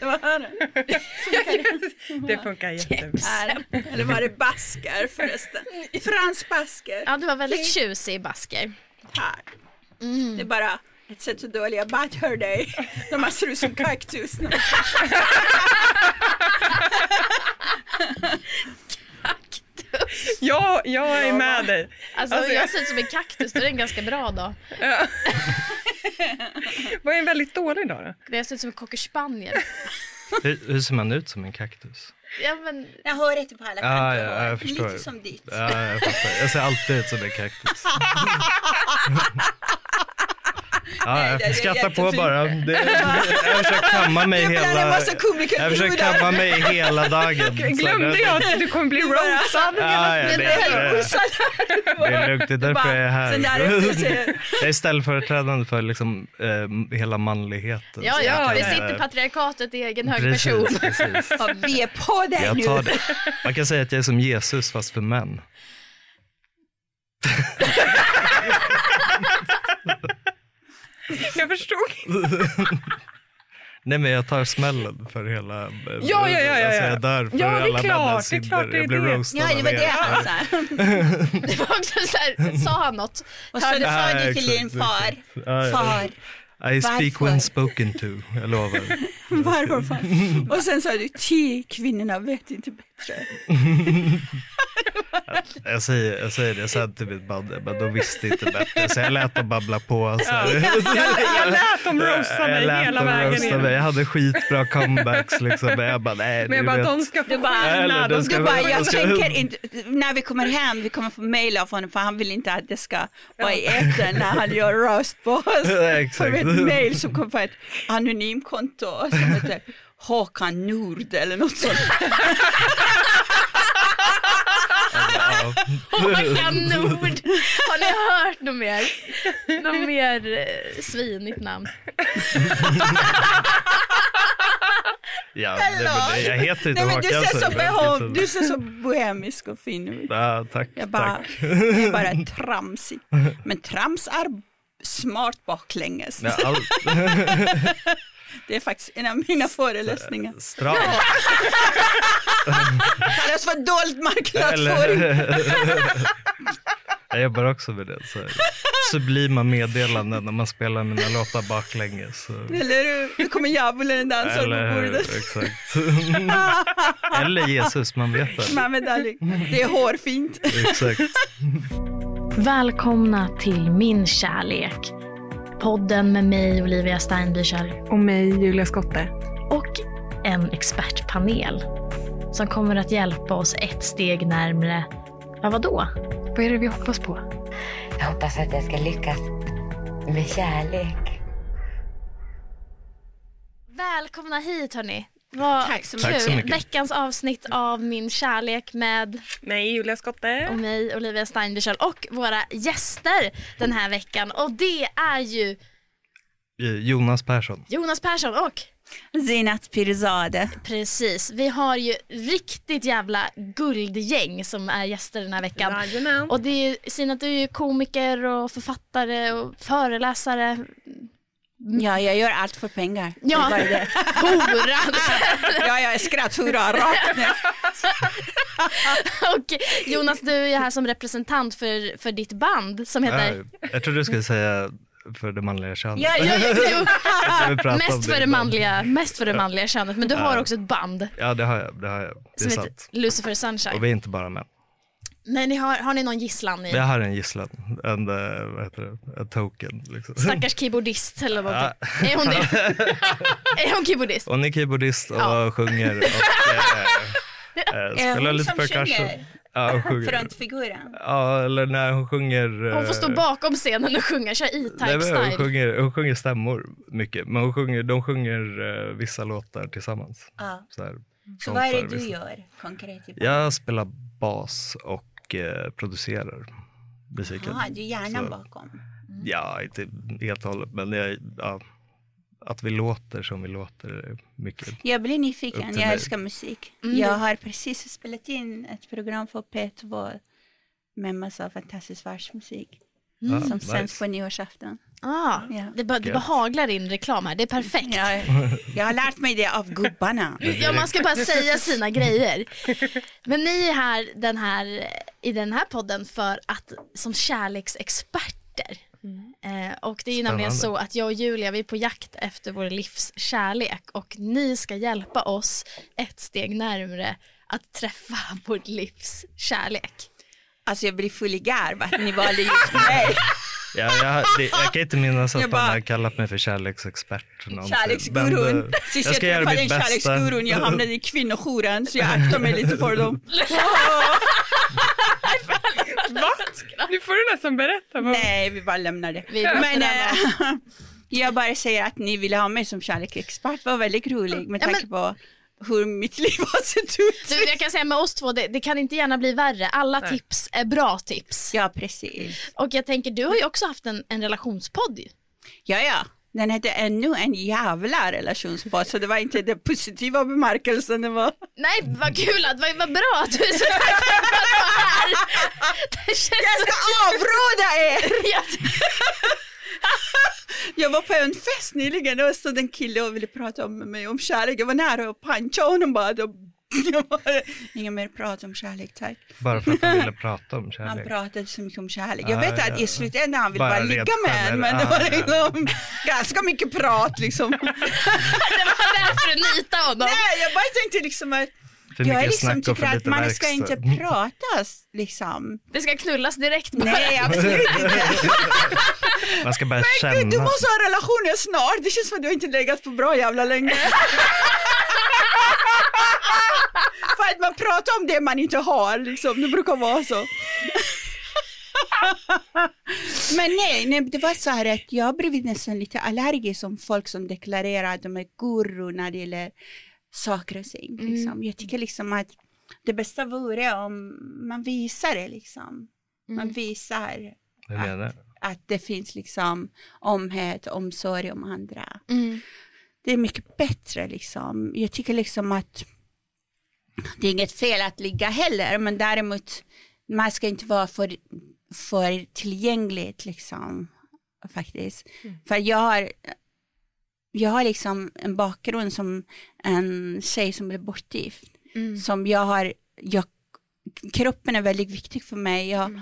Vad är det? Det funkar jättebra. Eller var det basker förresten? Frans basker. Ja, du var väldigt tjusig i basker. Här. Det är bara ett sätt att dölja hör dig. De här ser ut som kaktus. Ja, jag är med dig. Alltså, Alltså, jag jag- ser ut som en kaktus, då är det en ganska bra dag. Ja. Vad är en väldigt dålig dag då? Jag ser ut som en cocker spaniel. Hur, hur ser man ut som en kaktus? Ja, men Jag hör inte på alla kanter. ja, jag förstår. Lite som ditt. Ja, jag fattar. Jag ser alltid ut som en kaktus. Ja, jag skrattar på bara. Det, jag försöker kamma mig hela... Jag försöker kamma mig hela dagen. Glömde jag att du kommer bli roastad? Ja, ja, det, Det är lugnt, det är därför jag är här. Jag är ställföreträdande för liksom, eh, hela manligheten. ja, ja, kan- sitter patriarkatet i egen hög Precis, person. precis. Ja, vi är på dig Jag nu. Man kan säga att jag är som Jesus fast för män. Jag förstod. Nej men jag tar smällen för hela... eh, Ja, ja, ja, ja, Alltså ja. jag dör för Ja, det är alla klart, männens det är klart synder. det är Jag blir det. roastad Ja, det var det han sa. Det var också så här, sa han något? Och så sa du till din far, far, I speak Varför? when spoken to, jag lovar. varför? Och sen sa du, tio kvinnorna vet inte bättre. Jag säger, jag säger det sen till mitt band, men de visste inte bättre. Så jag lät dem babbla på. Så. Jag, jag lät dem roasta Jag mig lät hela dem vägen in. mig. Jag hade skitbra comebacks liksom. Men jag bara, nej, Men jag du bara, vet. de ska få Du stjärna. De ska Du bara, Jag jag ska- tänker inte, när vi kommer hem, vi kommer få mejl av honom för han vill inte att det ska vara i etern när han gör roast på oss. Ja, exakt. vi ett mejl som kommer på ett anonymkonto som heter Håkan Nord eller något sånt. Håkan Nord! Har ni hört något mer? Något mer eh, svinigt namn? Ja, det, men det, jag heter inte Nej, men du, ser så så- behov, du ser så bohemisk och fin ut. Ja, tack, Jag bara, tack. jag är bara tramsig. Men trams är smart baklänges. Ja, all, Det är faktiskt en av mina föreläsningar. stram. Kallas för dold marknadsföring. Jag jobbar också med det. Så sublima meddelanden när man spelar mina låtar baklänges. Så. Eller hur? Nu kommer djävulen dansa på bordet. Exakt. Eller Jesus, man vet det. Muhammed Ali. Det är hårfint. Exakt. Välkomna till Min kärlek. Podden med mig, Olivia Steinbüchel Och mig, Julia Skotte. och en expertpanel som kommer att hjälpa oss ett steg närmre, ja vadå? Vad är det vi hoppas på? Jag hoppas att jag ska lyckas med kärlek. Välkomna hit hörni. Vad Tack så. Tack så mycket. Veckans avsnitt av Min kärlek med Mig, Julia Skotte. och mig, Olivia Steinbüchel och våra gäster den här veckan. Och det är ju Jonas Persson. Jonas Persson och Zinat Pirzadeh. precis, vi har ju riktigt jävla guldgäng som är gäster den här veckan. Jajamän. Och det är ju, Sinat du är ju komiker och författare och föreläsare. Ja, jag gör allt för pengar. Ja. Det är bara det. Hora! Ja, jag är skratthurra rakt ner. och Jonas, du är här som representant för, för ditt band som heter Ja, jag trodde du skulle säga för det manliga könet. Ja, ja, ja. Mest för det manliga, mest för det manliga könet, men du har också ett band Ja, det har jag. Det, har jag. det är som heter. Lucifer Och Sunshine. vi är inte bara män. Nej, ni har, har ni någon gisslan i? Vi har en gisslan, en, eh, vad heter det, en token. Liksom. Stackars keyboardist eller någonting. Är hon det? är hon keyboardist? Hon är keyboardist och Ja. sjunger och eh, eh, spelar hon lite percussion. Ja, hon sjunger. Frontfiguren. Ja, eller när hon sjunger... Hon får stå eh, bakom scenen och sjunga, nej, E-Type men Hon style. sjunger, hon sjunger stämmor mycket, men hon sjunger, de sjunger vissa låtar tillsammans. Ja. Så, här, Så vad är det du vissa. gör konkret? i Jag spelar bas och eh, producerar musiken. Jaha, du är hjärnan Så- bakom. Ja, inte helt och hållet, men jag, ja, att vi låter som vi låter mycket. Jag blir nyfiken, jag mig. älskar musik. Mm. Jag har precis spelat in ett program för P2 med massa fantastisk världsmusik Ja, som nice. sänds på nyårsafton. Ah, Ja. det, bara, det bara haglar in reklam här, det är perfekt. Jag, jag har lärt mig det av gubbarna. Ja, man ska bara säga sina grejer. Men ni är här, den här i den här podden för att som kärleksexperter. Eh, och det är ju nämligen så Spännande. att jag och Julia vi är på jakt efter vår livs kärlek och ni ska hjälpa oss ett steg närmre att träffa vårt livs kärlek. Alltså jag blir full i garv att ni valde just mig. Ja, jag, det, jag kan inte minnas att Jag har kallat mig för kärleksexpert. Kärleksgurun. Eh, Sist jag jag ska göra träffade mitt en bästa. kärleksgurun, jag hamnade i kvinnojouren så jag aktar mig lite för dem. Va? Nu får du nästan berätta. Vad... Nej, vi bara lämnar det. Men eh, jag bara säger att ni ville ha mig som kärleksexpert var väldigt roligt med tanke på hur mitt liv har sett ut. Du, jag kan säga med oss två, det, det kan inte gärna bli värre. Alla tips är bra tips. Ja, precis. Och jag tänker, du har ju också haft en, en relationspodd. Ja, ja. Den hette ännu en jävla relationspodd, så det var inte den positiva bemärkelsen. Det var... Nej, vad kul, att, vad, vad bra att du är så taggad på att vara här. Det känns Jag ska så avråda er! Jag- var på en fest nyligen och stod en kille och ville prata med mig om kärlek. Jag var nära att puncha honom bara. Då, Inga mer prat om kärlek tack. Bara för att han ville prata om Han kärlek. pratade så mycket om kärlek. Jag Ah, vet att ja. i slutändan han ville bara, Bara ligga med en, men det generellt. var Ah, ja. liksom ganska mycket prat liksom. Det var därför du nitade honom. Nej, jag bara tänkte liksom att För jag liksom tycker att man ska verkstad. inte pratas liksom. Det ska knullas direkt bara. Nej, absolut inte. Man ska bara Gud, känna. du måste ha relationer snart. Det känns som att du inte legat på bra jävla länge. För att man pratar om det man inte har, liksom. Det brukar vara så. Men nej, nej, det var så här att jag har blivit nästan lite allergisk som folk som deklarerar att de är guru när det gäller saker och ting. Liksom. Jag tycker liksom att det bästa vore om man visar det liksom. Man visar Hur menar du? Att det finns liksom omhet, omsorg om andra. Mm. Det är mycket bättre liksom. Jag tycker liksom att det är inget fel att ligga heller, men däremot man ska inte vara för, för tillgängligt liksom faktiskt. För jag har, jag har liksom en bakgrund som en tjej som blev bortgift. Som jag har, jag, kroppen är väldigt viktig för mig. Jag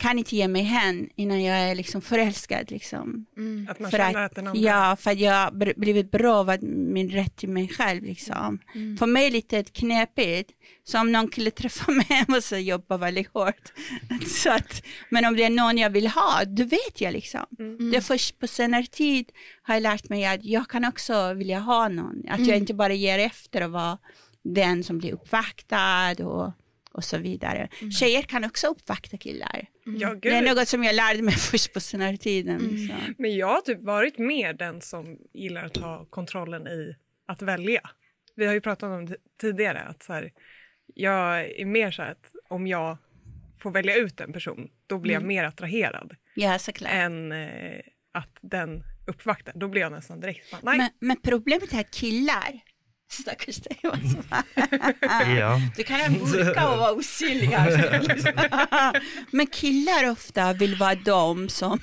kan inte ge mig hän innan jag är liksom förälskad liksom. Att man För känner att, att ja, för att jag blivit berövad min rätt till mig själv. Liksom. Mm. För mig är det lite knepigt. Så om någon skulle träffa mig måste jag jobba väldigt hårt. Så att, men om det är någon jag vill ha, då vet jag liksom. Mm. Det är först på senare tid har jag lärt mig att jag kan också vilja ha någon. Att jag inte bara ger efter och vara den som blir uppvaktad och, och så vidare. Tjejer kan också uppvakta killar. Ja, gud. Det är något som jag lärde mig först på senare tiden. Liksom. Men jag har typ varit mer den som gillar att ha kontrollen i att välja. Vi har ju pratat om det tidigare att så här, jag är mer så att om jag får välja ut en person då blir jag mer attraherad Ja, såklart. än eh, att den uppvaktar. Då blir jag nästan direkt bara, nej. Men, men problemet är att killar, stackars dig, som- Ja. du kan ha en burka och vara osynlig här. Men killar ofta vill vara de som,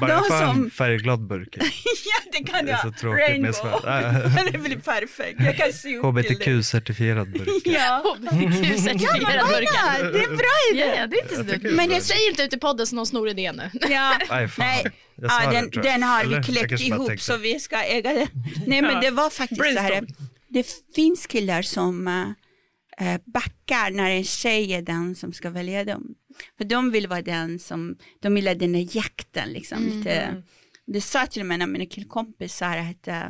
Bara jag De får en som- färgglad burk. ja det kan Det är jag, så tråkigt med rainbow. svart. det blir perfekt, jag kan sy upp till det. HBTQ-certifierad burk. Ja, HBTQ-certifierad burkar. ja, det är en bra idé. Ja, ja, det är inte så dumt. det Men jag säger inte ut i podden så någon snor idén nu. Ja. Nej, fan. Nej. Ja, det, den, den har Eller? vi kläckt ihop så vi ska äga den. Nej men Ja. det var faktiskt så här. Det finns killar som äh, backar när en tjej är den som ska välja dem. För de vill vara den som, de gillar den där jakten liksom. Lite, det sa till och med en av mina killkompisar att äh,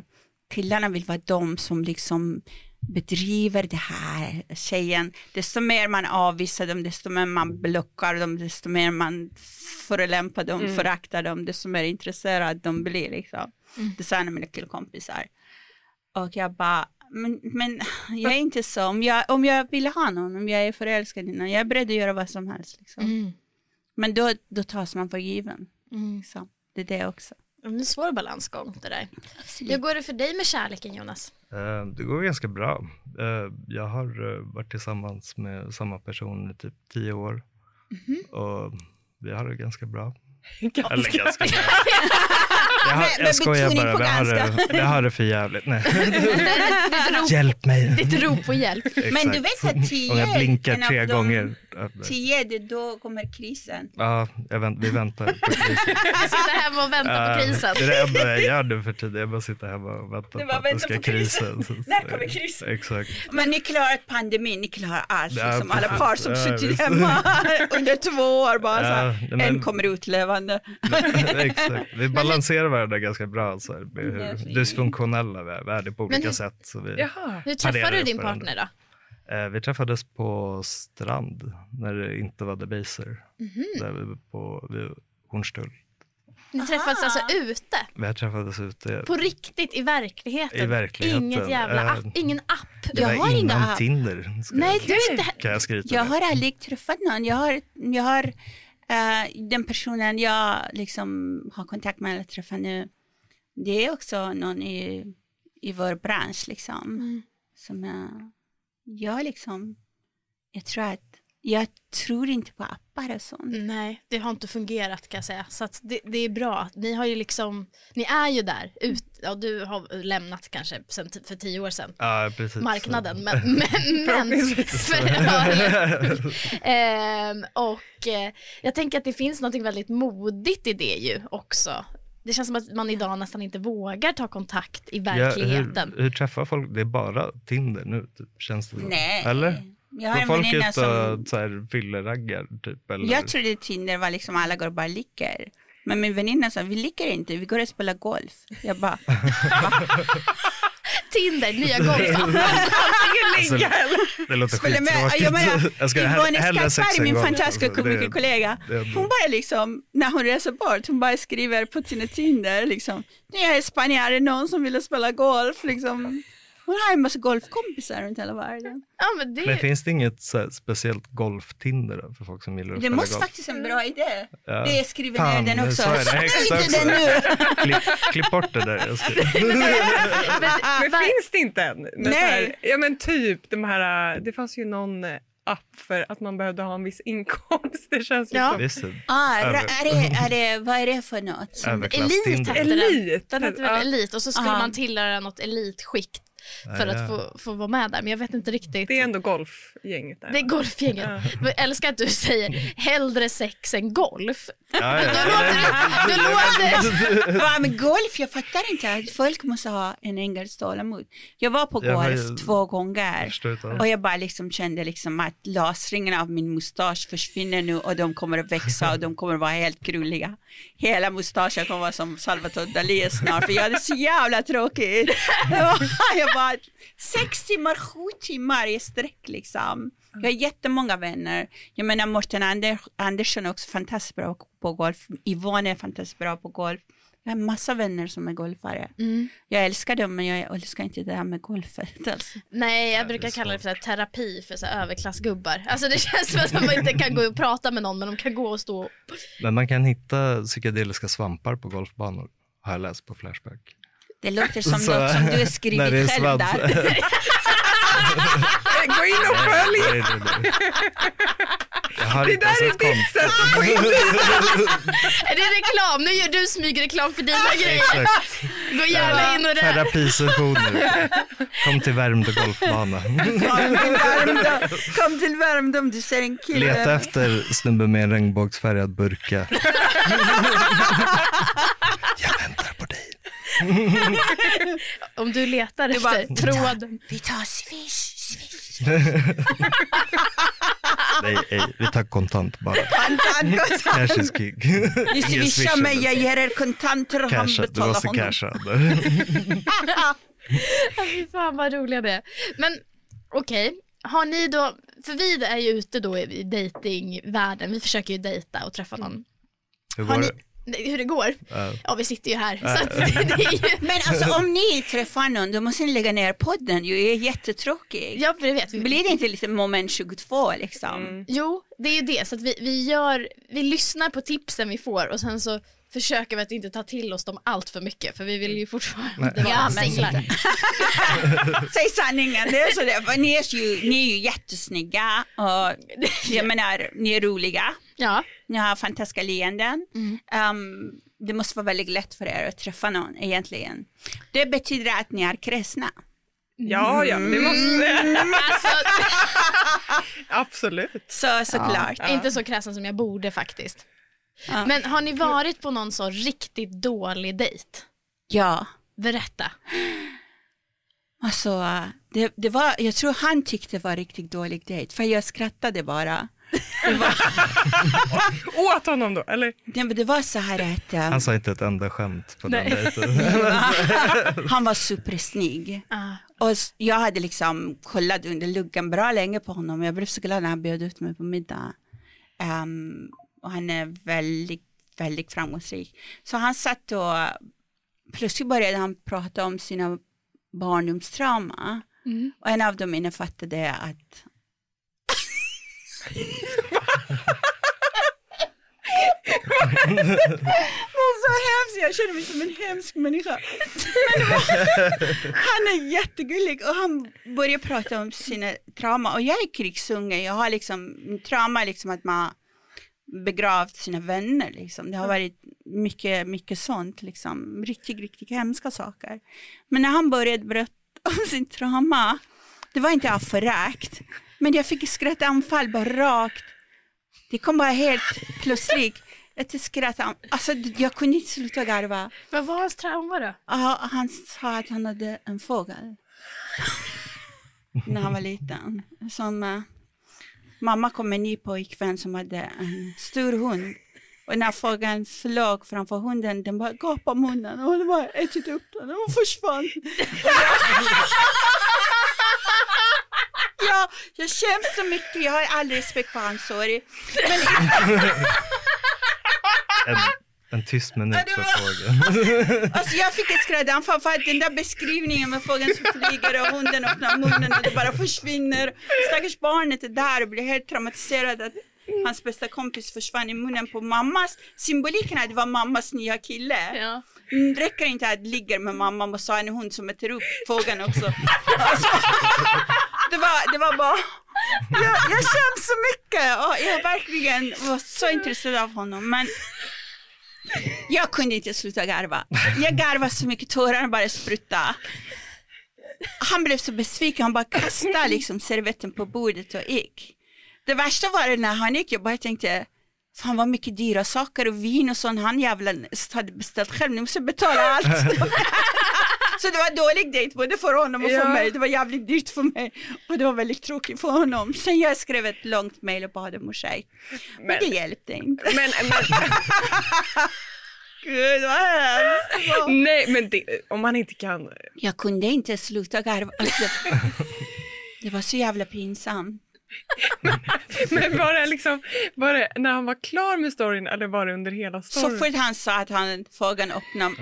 killarna vill vara de som liksom bedriver det här tjejen. Desto mer man avvisar dem, desto mer man blockar dem, desto mer man förolämpar dem, föraktar dem, desto mer intresserad de blir liksom. Det sa en av mina killkompisar. Och jag bara, men, men jag är inte så, om jag, om jag vill ha någon, om jag är förälskad i någon, jag är beredd att göra vad som helst. Liksom. Mm. Men då, då tas man för given. Mm. Liksom. Det är det också. Det är en svår balansgång det där. Hur går det för dig med kärleken Jonas? Eh, Det går ganska bra. Eh, Jag har eh, varit tillsammans med samma person i typ tio år. Mhm. Och vi har det ganska bra. Eller ganska. Jag, har, Men- men jag skojar bara, på vi har, ganska. det, vi har det för jävligt. Nej. Ditt rop, Hjälp mig. ditt rop på hjälp. Men du vet att tio Om jag blinkar tre de- gånger. Tio, det, då kommer krisen. Ja, jag vänt, vi väntar på krisen. Jag sitter hemma och väntar på krisen. Det är det enda jag gör nu för tiden. Jag bara sitter hemma och väntar på att det ska på krisen. krisen. När kommer krisen? Exakt. Men ni klarar pandemin, ni klarar allt. Ja, liksom alla par som Ja, suttit hemma under två år bara så Ja, här, men- en kommer ut levande. Exakt. Vi balanserar varandra ganska bra. Så här, med Ja, hur dysfunktionella vi är. Vi är det på olika hur- sätt. Så vi, Jaha. Hur träffade parerar du din partner då? Eh, vi träffades på strand när det inte var Debaser. Mhm. Där vi på vid Hornstull. Ni träffades alltså ute? Vi träffades ute. På riktigt, i verkligheten? I verkligheten. Inget jävla Eh, app, ingen app? Det Jag var har innan inga app. Tinder. Nej, jag, du är inte... kan jag skryta Jag med. har aldrig träffat någon. Jag har, jag har eh, den personen jag liksom har kontakt med eller träffar nu. Det är också någon i, i vår bransch liksom. Mm. Som jag, jag liksom, jag tror att, jag tror inte på appar och sånt. Nej, det har inte fungerat kan jag säga. Så att det, det är bra. Ni har ju liksom, ni är ju där. Ut, ja, du har lämnat kanske sen, för tio år sedan. Ja, precis. marknaden. Men, men, men för, ja, Ehm, och eh, jag tänker att det finns något väldigt modigt i det ju också. Det känns som att man idag nästan inte vågar ta kontakt i Ja, verkligheten. hur, hur träffar folk? Det är bara Tinder nu, typ, känns det. Nej. Eller? Jag har folk väninna ut som, så här, fylleraggar? Typ, eller? jag trodde Tinder var liksom alla går och bara ligger. Men min väninna sa, vi ligger inte, vi går och spelar golf. Jag bara, Tinder, nya golfappen. Alltså, det låter med, skittråkigt. jag menar, jag ska Yvonne Skattberg, en min fantastiska Alltså, komikerkollega, hon bara liksom, när hon reser bort, hon bara skriver på sina Tinder liksom, nu är jag i Spanien, är det någon som vill spela golf liksom. Hon har en massa golfkompisar runt hela världen. Ja, men det, Men finns det inget så här, speciellt golf-Tinder för folk som gillar att Det spela måste golf? faktiskt en bra idé. Ja. Det skriver Fan, ner den också. så är det. Exakt inte det nu. Klipp, klipp bort det där. Jag ska... Men Va- finns det inte än? Med Nej. Här, ja men typ de här, det fanns ju någon app för att man behövde ha en viss inkomst. Det känns ju Ja. som Visst, Ah, är det, är det, vad är det för något? Som, Elit hette den. Elit. Den väl Ja. Elit och så skulle Ja. man tillhöra något elitskikt för Ja, att ja. få, få vara med där. Men jag vet inte riktigt. Det är ändå golfgänget där. Det är golfgänget. Jag älskar att du säger hellre sex än golf. Ja, ja, Då ja. låter det, då låter det Ja, men golf, jag fattar inte. att Folk måste ha en engels tålamod. Jag var på Jag golf ju- två gånger. Och jag bara liksom kände liksom att lasringen av min mustasch försvinner nu och de kommer att växa och de kommer att vara helt krulliga. Hela mustaschen kommer att vara som Salvatore Dalí snart för jag hade så jävla tråkigt. jag bara, sex timmar, sju timmar i sträck liksom. Jag har jättemånga vänner. Jag menar Morten Ander, Andersson är också fantastiskt bra på golf. Yvonne är fantastiskt bra på golf. Jag har massa vänner som är golfare. Mm. Jag älskar dem men jag älskar inte det här med golfet. Alltså. Nej, jag brukar kalla det för här terapi för så här överklassgubbar. Alltså det känns som att man inte kan gå och prata med någon men de kan gå och stå Men man kan hitta psykedeliska svampar på golfbanor. Har jag läst på Flashback. Det låter som Så- något som du har när det är skrivit själv där. Gå in och följ! Nej, nej, nej. Det där är ditt sätt att få in Är det reklam? Nu gör du smygreklam för dina grejer. Exakt. Gå gärna in och rä- Terapisessioner. Kom till Värmdö golfbana. Kom till Värmdö, om du ser en kille. Leta efter snubbe med en regnbågsfärgad burka. Jag väntar på dig. Om du letar Du bara- efter tråden. Vi tar swish, swish. Nej, nej, vi tar kontant bara. Kontant, Cash is kontant. king. Ni swishar mig, jag ger er kontanter och han Casha, du måste honom. casha. Fy fan vad roliga det är. Men okej, har ni då, för vi är ju ute då i datingvärlden, vi försöker ju dejta och träffa någon. Hur Har går ni, det? Hur det går? Ja. Ja vi sitter ju här. Så att ju, Men alltså om ni träffar någon, då måste ni lägga ner podden ju, det är jättetråkigt. ja för det vet vi. Blir det inte lite moment 22 liksom? Mm. Jo, det är ju det. Så att vi, vi, gör, vi lyssnar på tipsen vi får och sen så försöker vi att inte ta till oss dem allt för mycket för vi vill ju fortfarande Nej. vara Ja, singlar. Säg sanningen, det är så det. För Ni, är ju, ni är ju jättesnygga och jag menar, ni är roliga. Ja. Ni har fantastiska leenden. Mm. Um, det måste vara väldigt lätt för er att träffa någon egentligen. Det betyder att ni är kräsna. Ja, ja, det måste Alltså, Absolut. Så såklart. inte så kräsen som jag borde faktiskt. Ja. Men har ni varit på någon så riktigt dålig dejt? Ja, Berätta. alltså det, det var, jag tror han tyckte det var riktigt dålig dejt för jag skrattade bara. Det var, Åt honom då, eller? det, det var så här att um, Han sa inte ett enda skämt på den Nej. dejten. han var supersnygg. Ah. Och jag hade liksom kollat under luggen bra länge på honom. Jag blev så glad när han bjöd ut mig på middag. Ehm, och han är väldigt, väldigt framgångsrik. Så han satt och plötsligt började han prata om sina barndomstrauma. Mm. Och en av dem innefattade att Det var så hemskt, jag känner mig som en hemsk människa. Men det var, han är jättegullig och han börjar prata om sina trauma och jag är krigsunge, jag har liksom trauma liksom att man begravt sina vänner liksom. Det har varit mycket, mycket sånt liksom, riktigt, riktigt hemska saker. Men när han började berätta om sin trauma, det var inte av förakt, men jag fick skrattanfall bara rakt. Det kom bara helt plötsligt. Ett skrattanfall, alltså jag kunde inte sluta garva. Vad var hans trauma då? Han sa att han hade en fågel när han var liten. Som eh, mamma kom med en ny pojkvän som hade en stor hund. Och när fågeln flög framför hunden, den bara gapade munnen och hon bara ätit upp den och försvann. ja, jag skäms så mycket, jag har all respekt för hans sorg. Men en, tyst minut för frågan. Alltså jag fick ett skräddanfall för att den där beskrivningen med fågeln som flyger och hunden öppnar munnen och det bara försvinner. Stackars barnet är där och blir helt traumatiserad att hans bästa kompis försvann i munnen på mammas. Symboliken att det var mammas nya kille. Ja. Mm, räcker inte att ligga med mamma och så har en hund som äter upp fågeln också. Alltså, det, var, det var bara, jag, jag skäms så mycket och jag verkligen var så intresserad av honom. Men jag kunde inte sluta garva. Jag garvade så mycket, tårarna bara sprutade. Han blev så besviken, han bara kastade liksom servetten på bordet och gick. Det värsta var det när han gick, jag bara tänkte, fan vad mycket dyra saker och vin och sånt han jävla hade beställt själv, nu måste jag betala allt. så det var en dålig dejt både för honom och för Ja. mig, det var jävligt dyrt för mig och det var väldigt tråkigt för honom. Sen jag skrev ett långt mejl och bad om ursäkt, men, Men- det hjälpte inte. Men, men, Gud vad hemskt. nej, men det, om man inte kan... Jag kunde inte sluta garva. Alltså, det var så jävla pinsamt. Men var det liksom, var det när han var klar med storyn eller var det under hela Så storyn? fort han sa att han, fågeln öppnade,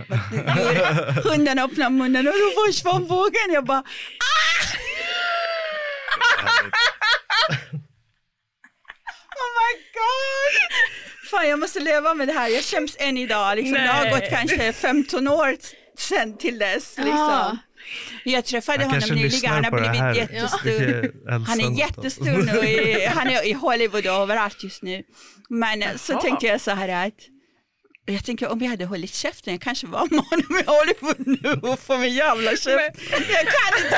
hunden öppnade munnen och då försvann fågeln. Jag bara, oh my god. Fan jag måste leva med det här, jag skäms än idag. Liksom. Det har gått kanske 15 år sen till dess. Liksom. Ah. Jag träffade Han honom nyligen, han har blivit jättestor. Vilket Han är jättestor nu, i, han är i Hollywood och överallt just nu. Men eh, så tänkte jag så här att, jag tänker om jag hade hållit käften, jag kanske var med honom i Hollywood nu och får min jävla käft. Jag kan inte,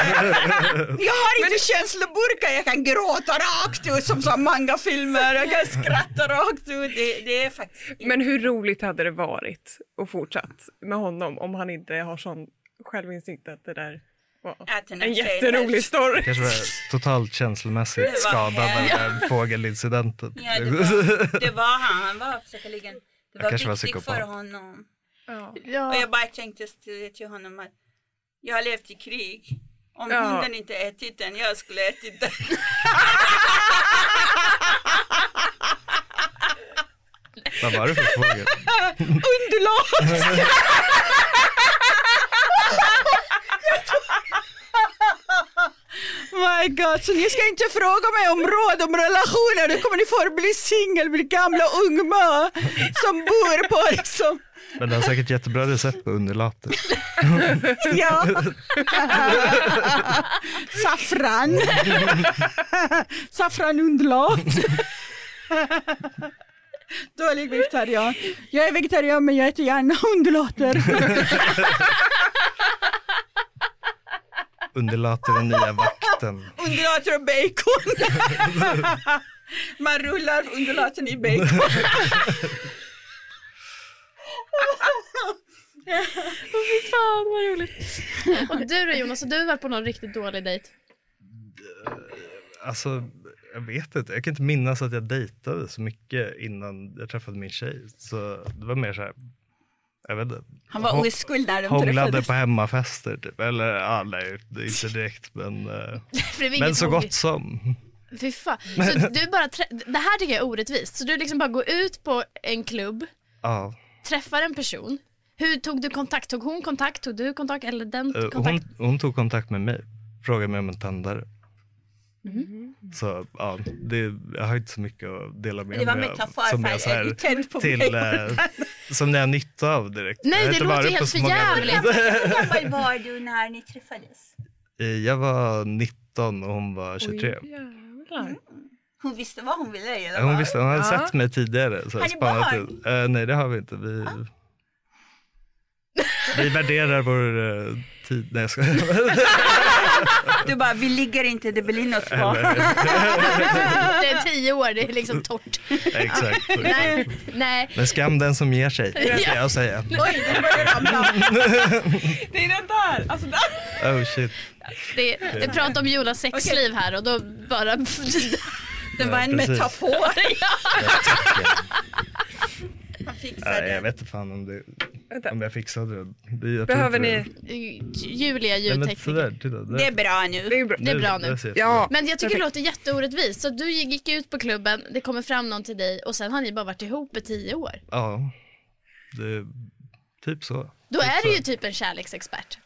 jag har inte känsloburkar, jag kan gråta rakt ut som så manga-filmer, jag kan skratta rakt ut, det, det är faktiskt Men hur roligt hade det varit att fortsatt med honom om han inte har sån självinstinkt att det där var en jätterolig är- story? Kanske var totalt känslomässigt Det var skadad av den fågelincidenten. Ja, det, var, det var han, han var säkerligen, det var var viktigt psykopat. för honom. Ja. Och Ja. jag bara tänkte till, till honom att jag har levt i krig. Om Ja. hunden inte ätit den, jag skulle ätit den. Vad var det för fågel? Underlag! My God, så ni ska inte fråga mig om råd om relationer, då kommer ni få bli singel med gamla ungmö som bor på liksom Men det har säkert jättebra recept på underlater. Ja. Saffran. Saffranunderlat. Dålig vegetarian. Jag är vegetarian men jag äter gärna undulater. Underlater den nya vakten. Undulater och bacon. Man rullar undulaten i bacon. Fy fan vad roligt. Och du då Jonas, har du varit på någon riktigt dålig dejt? Alltså, jag vet inte. Jag kan inte minnas att jag dejtade så mycket innan jag träffade min tjej. Så det var mer så här, jag vet inte. Han var oskuld när de Hånglade på hemmafester typ. Eller ja, nej, det är inte direkt men, eh, men så gott som. Fy fan. Så du bara trä- det här tycker jag är orättvist. Så du liksom bara går ut på en klubb, Ja, träffar en person. Hur tog du kontakt? Tog hon kontakt? Tog du kontakt? Eller den eh, kontakt? hon, hon tog kontakt med mig. Frågade mig om en tändare. Mhm. Så ja, det, jag har inte så mycket att dela med mig av. Som jag, så här, är du tänd på till, mig? eh, som ni har nytta av direkt. Nej, det inte låter helt på så för många- jävligt. Hur gammal var du när ni träffades? Eh, Jag var 19 och hon var 23. Oj, jävlar. Hon visste vad hon ville alla Hon visste, hon hade Ja. sett mig tidigare. Så Har ni barn? ut. Eh, nej, det har vi inte. Vi, vi värderar vår eh, tid. Nej, jag skojar. Du bara, vi ligger inte, det blir något. Eller- Det är tio år, det är liksom torrt. Exakt. Nej, nej. Men skam den som ger sig, ska jag säga. Oj, det börjar ramla. Det är den där! Alltså där. Oh shit. Det, det pratar om Jonas sexliv här och då bara... Det var en Ja, metafor. Han fixade Nej, jag det. vet inte fan om, det, Vänta. om jag fixade det. det jag Behöver ni... det. Julia, ljudtekniker. Det, Det är bra nu. Det är bra. Det är bra nu. Ja. Men jag tycker det låter jätteorättvist. Så du gick ut på klubben, det kommer fram någon till dig och sen har ni bara varit ihop i tio år. Ja, det är typ så. Då Typ är så. du ju typ en kärleksexpert.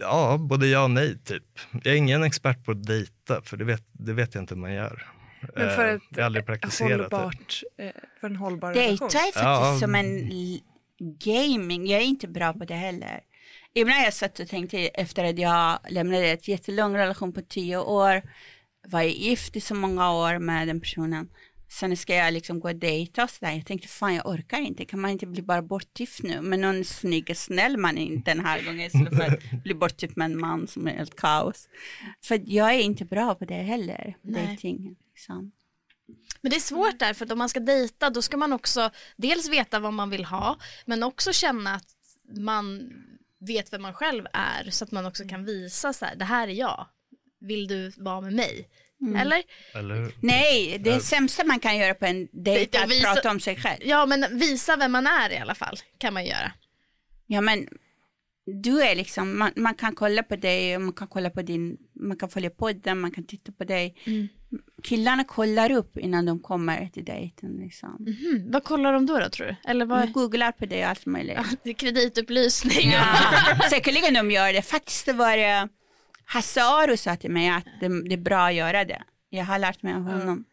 Ja, både ja och nej typ. Jag är ingen expert på att dejta, för det vet, det vet jag inte hur man gör. Men för Eh, ett jag har aldrig praktiserat det. hållbart, eh, för en hållbar relation. Dejta är faktiskt Ja. som en gaming. Jag är inte bra på det heller. Ibland har jag satt och tänkt efter att jag lämnade ett jättelång relation på tio år, var gift i så många år med den personen. Sen ska jag liksom gå och dejta och sådär. Jag tänkte fan jag orkar inte, kan man inte bli bara bortgift nu med någon snygg och snäll man in den här gången istället för att bli bortgift med en man som är helt kaos. För jag är inte bra på det heller, Nej. dejting. Liksom. Men det är svårt där för att om man ska dejta då ska man också dels veta vad man vill ha men också känna att man vet vem man själv är så att man också kan visa så här, det här är jag. Vill du vara med mig? Eller? Eller hur? Nej, det sämsta man kan göra på en dejt är att Visa- prata om sig själv. Ja men visa vem man är i alla fall kan man göra. Ja men du är liksom, man, man kan kolla på dig, man kan kolla på din, man kan följa podden, man kan titta på dig. Killarna kollar upp innan de kommer till dejten liksom. Mhm, Vad kollar de då, då tror du? Eller De vad? googlar på dig och allt möjligt. Det är Kreditupplysning. Ja, säkerligen de gör det. Faktiskt det var det Hasse Aro sa till mig att det, det är bra att göra det. Jag har lärt mig av honom.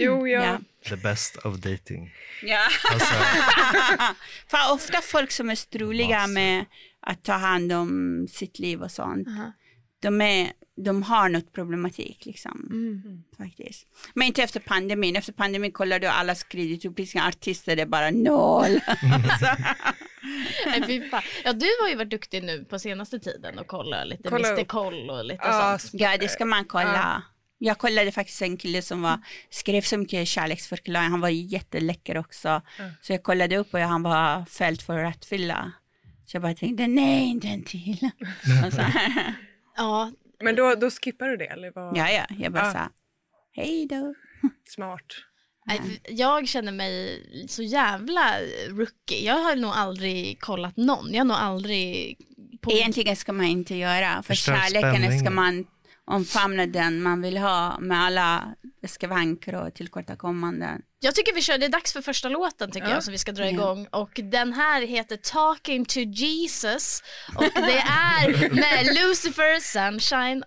Jo, ja. Ja. The best of dating. Ja. Alltså, För ofta folk som är struliga med att ta hand om sitt liv och sånt. Aha. De, är, de har något problematik liksom. Mm. Faktiskt. Men inte efter pandemin. Efter pandemin kollar du allas kreditupplysningar. Artister det är bara noll. Nej. Ja du har ju varit duktig nu på senaste tiden och kolla lite Kolla Mr. Koll och lite Ja, sånt. ja det ska man kolla. Jag kollade faktiskt en kille som var, skrev så mycket kärleksförklaring. Han var jätteläcker också. Så jag kollade upp och han var fälld för rattfylla. Så jag bara tänkte, nej inte en till. Ja, Men då, då skippar du det eller vad? ja, ja, jag bara Ja. sa, hej då. Smart. jag känner mig så jävla rookie. Jag har nog aldrig kollat någon. Jag har nog aldrig... På... Egentligen ska man inte göra, för kärleken ska man omfamna den man vill ha med alla skavanker och tillkortakommanden. Jag tycker vi kör, det är dags för första låten tycker Ja. jag som vi ska dra Ja. igång och den här heter Talking to Jesus och det är med Lucifer Sunshine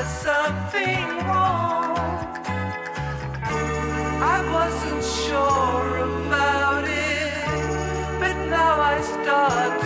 there was something wrong. I wasn't sure about it, but now I start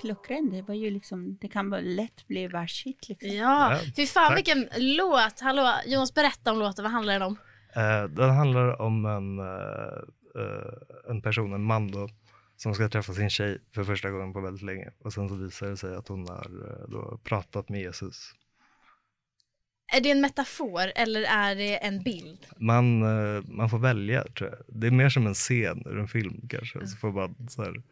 Klockren, det var ju liksom, det kan vara lätt bli världshit liksom. Ja, Ja, fy fan tack. vilken låt. Hallå, Jonas berätta om låten, vad handlar den om? Eh, den handlar om en, eh, eh, en person, en man då, som ska träffa sin tjej för första gången på väldigt länge. Och sen så visar det sig att hon har eh, då pratat med Jesus. Är det en metafor eller är det en bild? Man, eh, man får välja tror jag. Det är mer som en scen ur en film kanske. Så får man så här,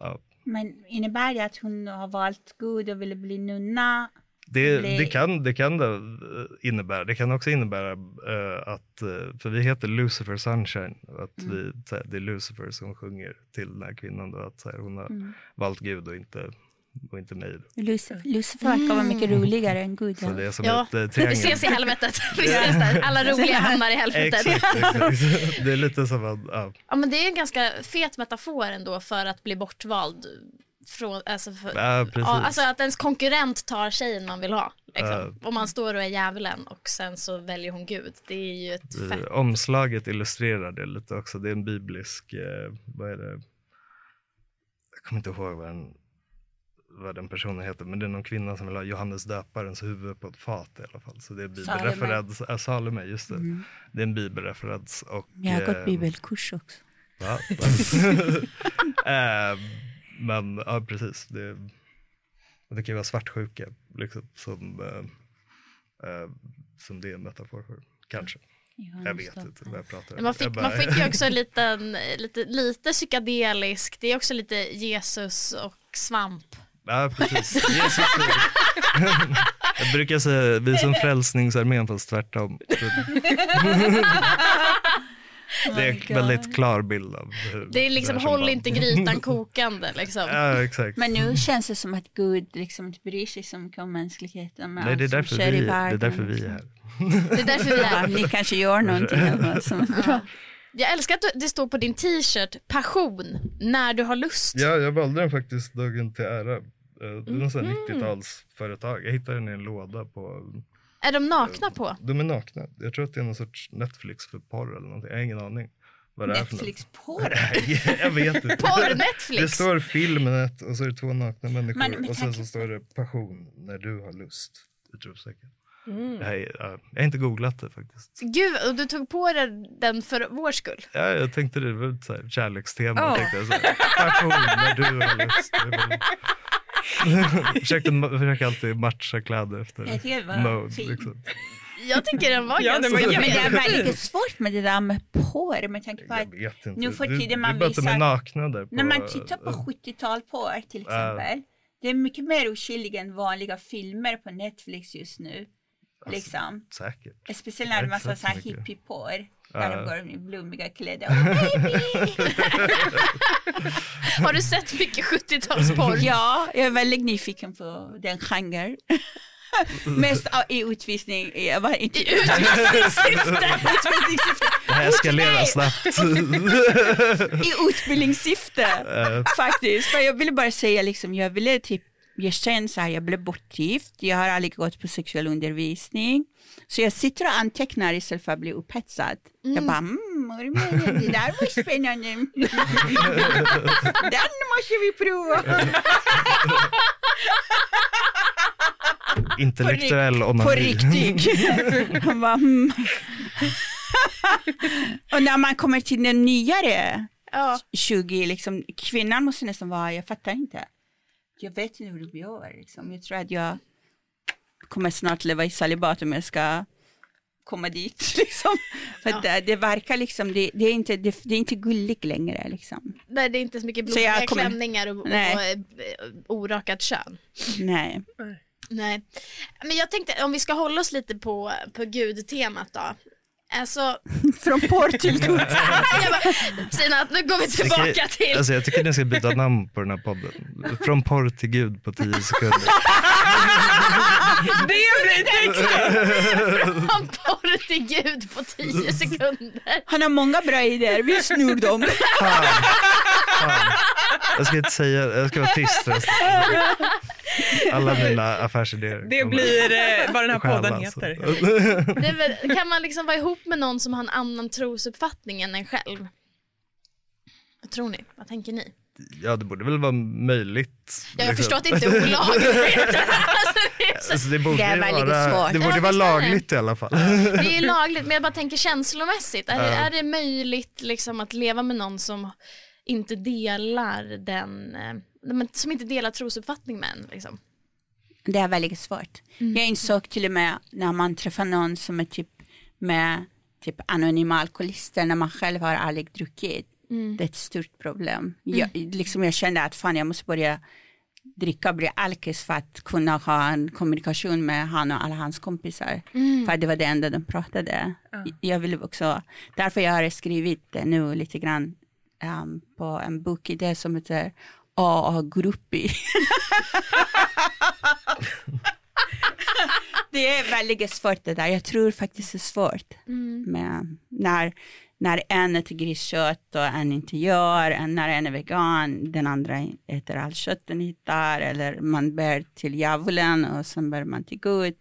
ja. Men innebär det att hon har valt Gud och ville bli nunna? det, det, kan, det kan det eh, innebära. Det kan också innebära eh, att, eh, för vi heter Lucifer Sunshine, att Mm. vi, det är Lucifer som sjunger till den här kvinnan då, att här, hon har Mm. valt Gud och inte, och inte mig. Lucifer, Lucifer verkar vara mycket roligare än Gud. Så det är som Ja, ett eh, Vi ses i helvetet. Vi ses där. Alla roliga hamnar i helvetet. Exakt, exakt. Det är lite som att, ja, Ja, men det är en ganska fet metafor ändå för att bli bortvald. Från, alltså, för, Ja, precis. ja, alltså att ens konkurrent tar tjejen man vill ha. Liksom. Ja. Om man står och är djävulen och sen så väljer hon Gud. Det är ju ett Eh, fett... Omslaget illustrerar det lite också. Det är en biblisk, eh, vad är det? Jag kommer inte ihåg vad den, vad den personen heter, men det är någon kvinna som vill ha Johannes döparens huvud på ett fat i alla fall. Så det är bibelreferens. Ja, Salome, just det. Mm. Det är en bibelreferens. Och, Jag har gått eh, bibelkurs också. Va? eh, men ja, precis. Det, det kan ju vara svartsjuka liksom, som, eh, eh, som det är en metafor för. Kanske. Jag vet inte vad jag pratar om. Man fick, bara- man fick ju också en liten, lite, lite psykedelisk, det är också lite Jesus och svamp. Ja, precis. Jesus är- jag brukar säga vi är som Frälsningsarmén fast tvärtom. Det är my en väldigt klar bild av hur Det är liksom håll inte grytan kokande liksom. Ja, exakt. Men nu känns det som att Gud liksom inte bryr sig så mycket om mänskligheten. Med Nej, det är, därför vi, det är därför vi är liksom. här. Det är därför vi är här. ni kanske gör någonting som är bra. Jag älskar att det står på din t-shirt passion när du har lust. Ja, jag valde den faktiskt dagen till ära. Eh, Det är sån här Mhm. 90-talsföretag. Jag hittade den i en låda på... Är de nakna på? De är nakna. Jag tror att det är någon sorts Netflix för porr eller någonting. Jag har ingen aning vad det är för något. Netflix porr. Nej, jag vet inte. Porr Det står Filmnet och så är det två nakna människor Men med och sen så står det passion när du har lust. Utropstecken. Mm. Jag, har- jag har inte googlat det faktiskt. Gud, och du tog på dig den för vår skull. Ja, jag tänkte det var ett så här kärlekstema. Ja. Tänkte jag så här, passion när du har lust. Försökte, försökte alltid matcha kläder efter mode. Liksom. Jag tycker den var Ja, ganska var Men det är väldigt svårt med det där med porr med tanke på att Jag vet inte. nu för tiden är man att de är visar- nakna där. På, när man tittar på 70-tal porr till exempel. Det är mycket mer oskyldigt än vanliga filmer på Netflix just nu. Alltså, Liksom. Säkert. Speciellt när det är massa så här. Där de går i blommiga kläder. Oh, baby! Har du sett mycket 70-talsporr? ja, jag är väldigt nyfiken på den genren. Mest av- i utvisning, jag var inte I utvisningssyfte? Det här eskalerar snabbt. i utbildningssyfte faktiskt. För jag ville bara säga liksom, jag ville typ, jag känner så här, jag blev bortgift, jag har aldrig gått på sexuell undervisning. Så jag sitter och antecknar istället för att bli upphetsad. Jag bara, mm, det där var spännande. Den måste vi prova. intellektuell onani. På riktigt. Mm. och när man kommer till den nyare Ja. 20, liksom, kvinnan måste nästan vara, jag fattar inte. Jag vet inte hur du gör. Liksom. Jag tror att jag kommer snart leva i celibat om jag ska komma dit. Liksom. För det, det verkar liksom, det, det, är inte, det, det är inte gulligt längre. Liksom. Nej, det är inte så mycket Så blodiga kommer- klänningar och, och Nej. eh, orakat kön. Nej. Nej. Men jag tänkte om vi ska hålla oss lite på, på gudtemat då. Alltså, Från porr till gud. jag Sina, nu går vi Jag tillbaka tycker- till Alltså jag tycker ni ska byta namn på den här podden. Från porr till gud på tio sekunder. Det blir texten! från porr till gud på tio sekunder. Han har många bra idéer, vi snor dem. Fan. Fan. Jag ska inte säga, jag ska vara tyst resten. Alla mina affärsidéer. Det blir eh, vad den här podden heter. Det är väl, kan man liksom vara ihop med någon som har en annan trosuppfattning än en själv? Vad tror ni? Vad tänker ni? Ja, det borde väl vara möjligt. Ja, jag liksom. förstår att det inte är olagligt. alltså, det, Alltså, det borde, Det är ju väldigt vara, svårt. det Ja, borde vara är det. lagligt i alla fall. det är lagligt, men jag bara tänker känslomässigt. Är, det, Ja. är det möjligt liksom, att leva med någon som inte delar den, eh, som inte delar trosuppfattning med en? Liksom? Det är väldigt svårt. Jag insåg till och med när man träffar någon som är typ med typ anonyma alkoholister när man själv har aldrig druckit. Det är ett stort problem. Jag, liksom jag kände att fan jag måste börja dricka bli alkis för att kunna ha en kommunikation med han och alla hans kompisar. För det var det enda de pratade. Jag vill också, därför jag har skrivit det nu lite grann um, på en bokidé som heter AA-gruppi. det är väldigt svårt det där. Jag tror faktiskt det är svårt. Men när, när en äter griskött och en inte gör, en, när en är vegan, den andra äter allt kött den hittar, eller man ber till djävulen och sen ber man till Gud.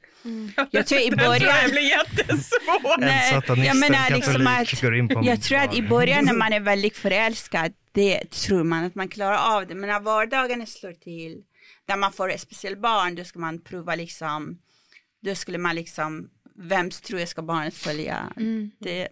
Jag tror i jag början, blir jättesvår. Nej, en satanist, jag menar en liksom att- går in på en jag tror att i början när man är väldigt förälskad, det tror man att man klarar av det. Men när vardagen slår till, när man får ett speciellt barn, då ska man prova liksom, då skulle man liksom, vems tro ska barnet följa? Det,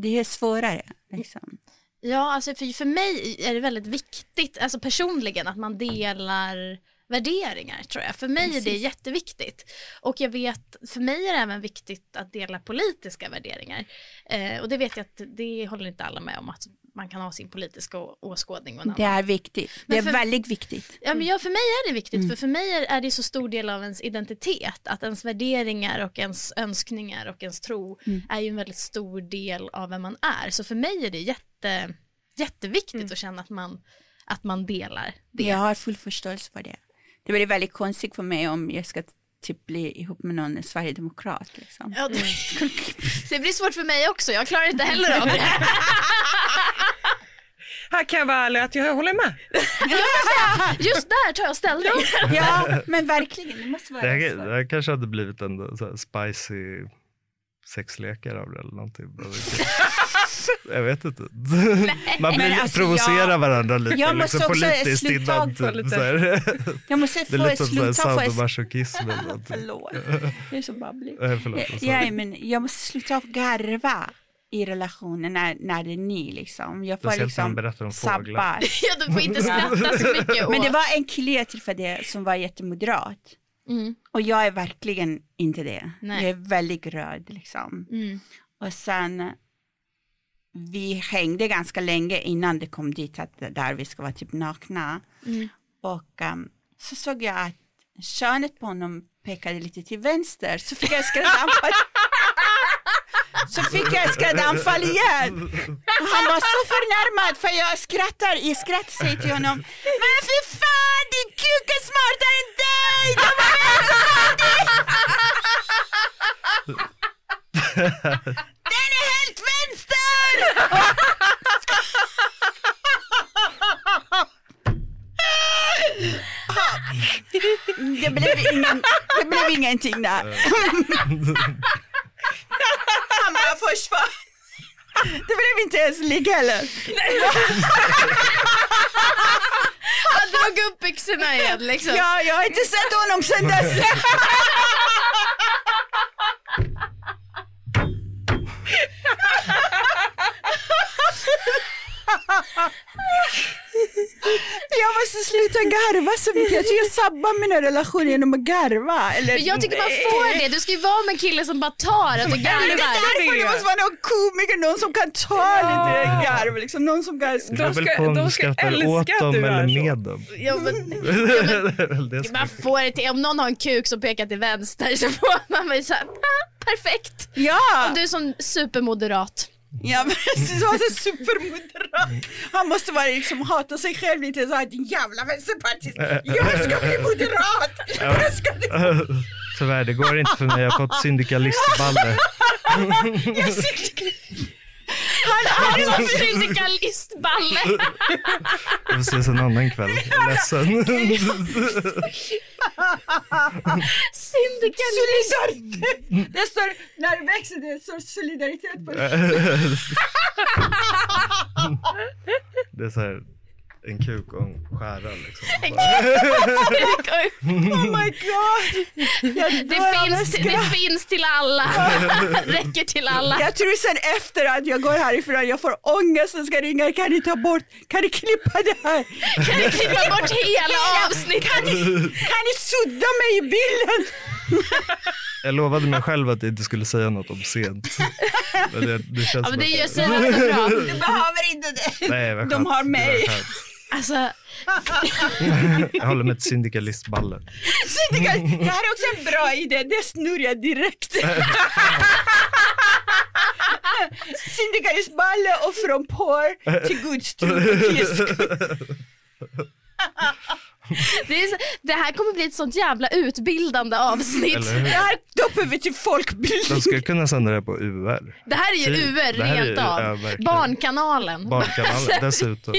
det är svårare. Liksom. Ja, alltså för, för mig är det väldigt viktigt, alltså personligen, att man delar värderingar tror jag. För mig är det Precis. jätteviktigt. Och jag vet, för mig är det även viktigt att dela politiska värderingar. Eh, och det vet jag att det håller inte alla med om att man kan ha sin politiska åskådning och en Det är viktigt. Men det är för- väldigt viktigt. Ja, men ja, för mig är det viktigt, för för mig är, är det så stor del av ens identitet, att ens värderingar och ens önskningar och ens tro är ju en väldigt stor del av vem man är. Så för mig är det jätte, jätteviktigt att känna att man, att man delar det. Jag har full förståelse för det. Det blir väldigt konstigt för mig om jag ska typ bli ihop med någon sverigedemokrat. Liksom. Ja, det, det blir svårt för mig också, jag klarar inte heller av det. Här kan jag vara ärlig att jag håller med. Just där tar jag ställning. Ja, men verkligen. Det måste vara Det, här, så. det här kanske hade blivit en så här spicy sexlekar av det eller någonting. jag vet inte. Man blir, alltså, provocerar jag- varandra lite jag måste liksom, också politiskt sluta innan. på lite- så här. Jag måste Det är få lite som så här sluta få... sadomasochism. Förlåt, jag är så babblig. Eh, förlåt, jag sa Ja, men jag måste sluta av garva i relationen när, när det är ny liksom. Jag får liksom sabbar. Ja, du får inte skratta så mycket åt. Men det var en kille jag träffade som var jättemoderat. Mm. Och jag är verkligen inte det. Nej. Jag är väldigt röd liksom. Mm. Och sen vi hängde ganska länge innan det kom dit att där vi ska vara typ nakna. Mm. Och ehm, så såg jag att könet på honom pekade lite till vänster så fick jag skrattanfall. så fick jag skrattanfall igen. Och han var så förnärmad för jag skrattar i skratt säger till honom Men för fan din kuk är smartare än dig! De var Den är helt vänster! Det blev, ingen, det blev ingenting där. Han bara försvann. Det blev inte ens ligg heller. Han drog upp byxorna igen liksom. Ja, jag har inte sett honom sedan dess. Jag måste sluta garva så mycket. Jag tycker jag sabbar mina relationer genom att garva. Eller, Men jag tycker man får det, du ska ju vara med en kille som bara tar att du Ja, men det är garvar. därför det måste vara någon komiker, någon som kan ta lite garv, liksom. någon som kan väl ska- om de du ska älska åt dem du eller med dem. Ja, men, det som man får det till, om någon har en kuk som pekar till vänster så får man väl såhär, ah, perfekt. Ja, Du är som supermoderat. Ja men så var det supermoderat. Han måste vara liksom hata sig själv lite så här, din jävla vänsterpartist. Jag ska bli moderat. Jag ska bli Tyvärr, det går inte för mig. Jag har fått syndikalistballe. Han är som syndikalistballe. Vi ses en annan kväll. Jag är ledsen. Syndikalist. Solidaritet. Det står, när det växer det står solidaritet på det. Det är så här en kuk och en skära liksom. Oh my god. Jag Det finns, det finns till alla. Räcker till alla. Jag tror sen efter att jag går härifrån, jag får ångest och ska ringa, kan ni ta bort, kan ni klippa det här? Kan ni klippa bort hela avsnittet? Kan ni, kan ni sudda mig i bilden? Jag lovade mig själv att jag inte skulle säga något om sent. Men det, det känns Ja, men det att- gör så bra. Du behöver inte det. Nej, De har mig. Alltså, Jag håller med ett syndikalistballe. Syndikal- Det här är också en bra idé, det snurrar jag direkt. Syndikalistballe och från porr till gudstrubbefisk. det, så, det här kommer bli ett sånt jävla utbildande avsnitt. Det här doppar vi till folkbildning. De skulle kunna sända det här på UR. Det här är ju Typ. UR Det här är rent av. Barnkanalen. Barnkanalen dessutom.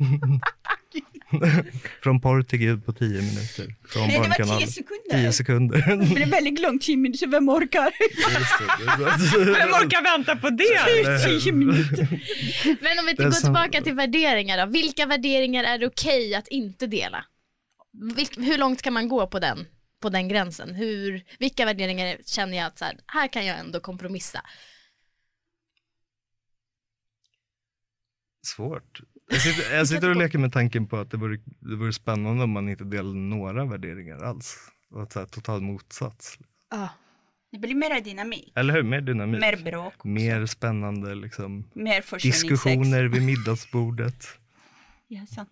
Från porr till gud på tio minuter. Från Nej, det var tio sekunder. Tio sekunder. Det är väldigt långt, tio minuter, vem orkar? Vem orkar vänta på det? Tio minuter. Men om vi går tillbaka till värderingar då. Vilka värderingar är det okej att inte dela? Hur långt kan man gå på den, på den gränsen? Hur, vilka värderingar känner jag att så här, här kan jag ändå kompromissa? Svårt. Jag sitter, jag sitter och leker med tanken på att det vore, det vore spännande om man inte delade några värderingar alls. Och att så här, total motsats. Ja. Det blir mer dynamik, Eller hur? Mer dynamik. mer bråk, också. Mer spännande liksom, mer diskussioner vid middagsbordet. Ja, sant.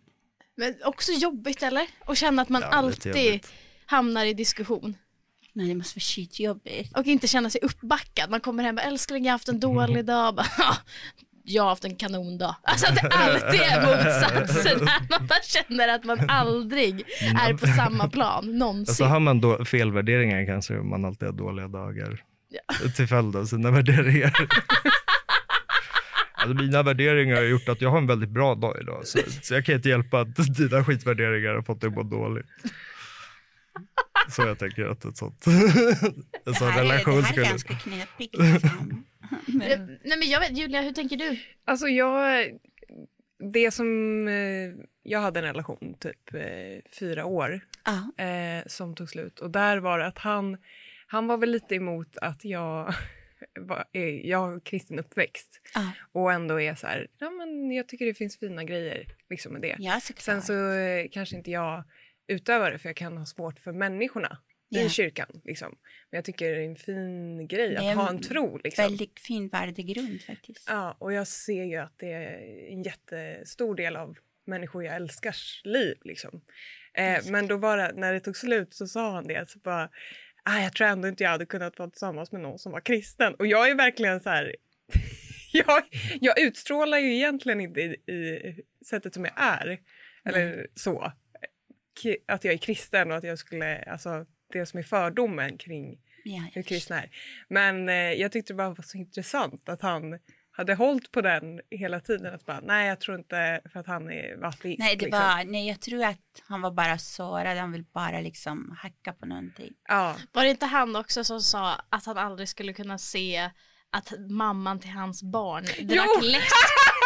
Men också jobbigt eller? Och känna att man Ja, alltid jobbigt. hamnar i diskussion. Nej, det måste vara skitjobbigt. Och inte känna sig uppbackad. Man kommer hem och bara, älskling jag har haft en dålig dag. Bara, "Ja, jag har haft en kanondag. Alltså att det alltid är motsatsen. Att man bara känner att man aldrig är på samma plan någonsin. Alltså har man då felvärderingar kanske man alltid har dåliga dagar. Till följd av sina värderingar. Alltså mina värderingar har gjort att jag har en väldigt bra dag idag. Så, så jag kan inte hjälpa att dina skitvärderingar har fått dig att må dåligt. Så jag tänker att ett sånt, en Det sån här, är, det relation här är skulle... ganska knepigt. Liksom. Men, Nej men jag vet, Julia hur tänker du? Alltså jag, det som, eh, jag hade en relation typ eh, fyra år eh, som tog slut och där var det att han, han var väl lite emot att jag jag har kristen uppväxt ja, och ändå är så här, ja men jag tycker det finns fina grejer liksom med det. ja. Sen så eh, kanske inte jag utövar det för jag kan ha svårt för människorna Ja. i kyrkan. Liksom. Men jag tycker det är en fin grej att ha en tro. Liksom. Väldigt fin värdegrund faktiskt. Ja, och jag ser ju att det är en jättestor del av människor jag älskars liv. Liksom. Eh, men då var det, när det tog slut så sa han det. Så bara, ah, jag tror ändå inte jag hade kunnat vara tillsammans med någon som var kristen. Och jag är verkligen så här... jag, jag utstrålar ju egentligen inte i, i sättet som jag är. Eller så. Ki- Att jag är kristen och att jag skulle... Alltså, det som är fördomen kring Ja, hur kristna är. Men eh, jag tyckte det bara var så intressant att han hade hållit på den hela tiden. Att bara, nej, jag tror inte för att han är var ateist. Nej, det liksom. var, nej, jag tror att han var bara sårad. Han vill bara liksom hacka på någonting. Ja, Var det inte han också som sa att han aldrig skulle kunna se att mamman till hans barn drack läsk?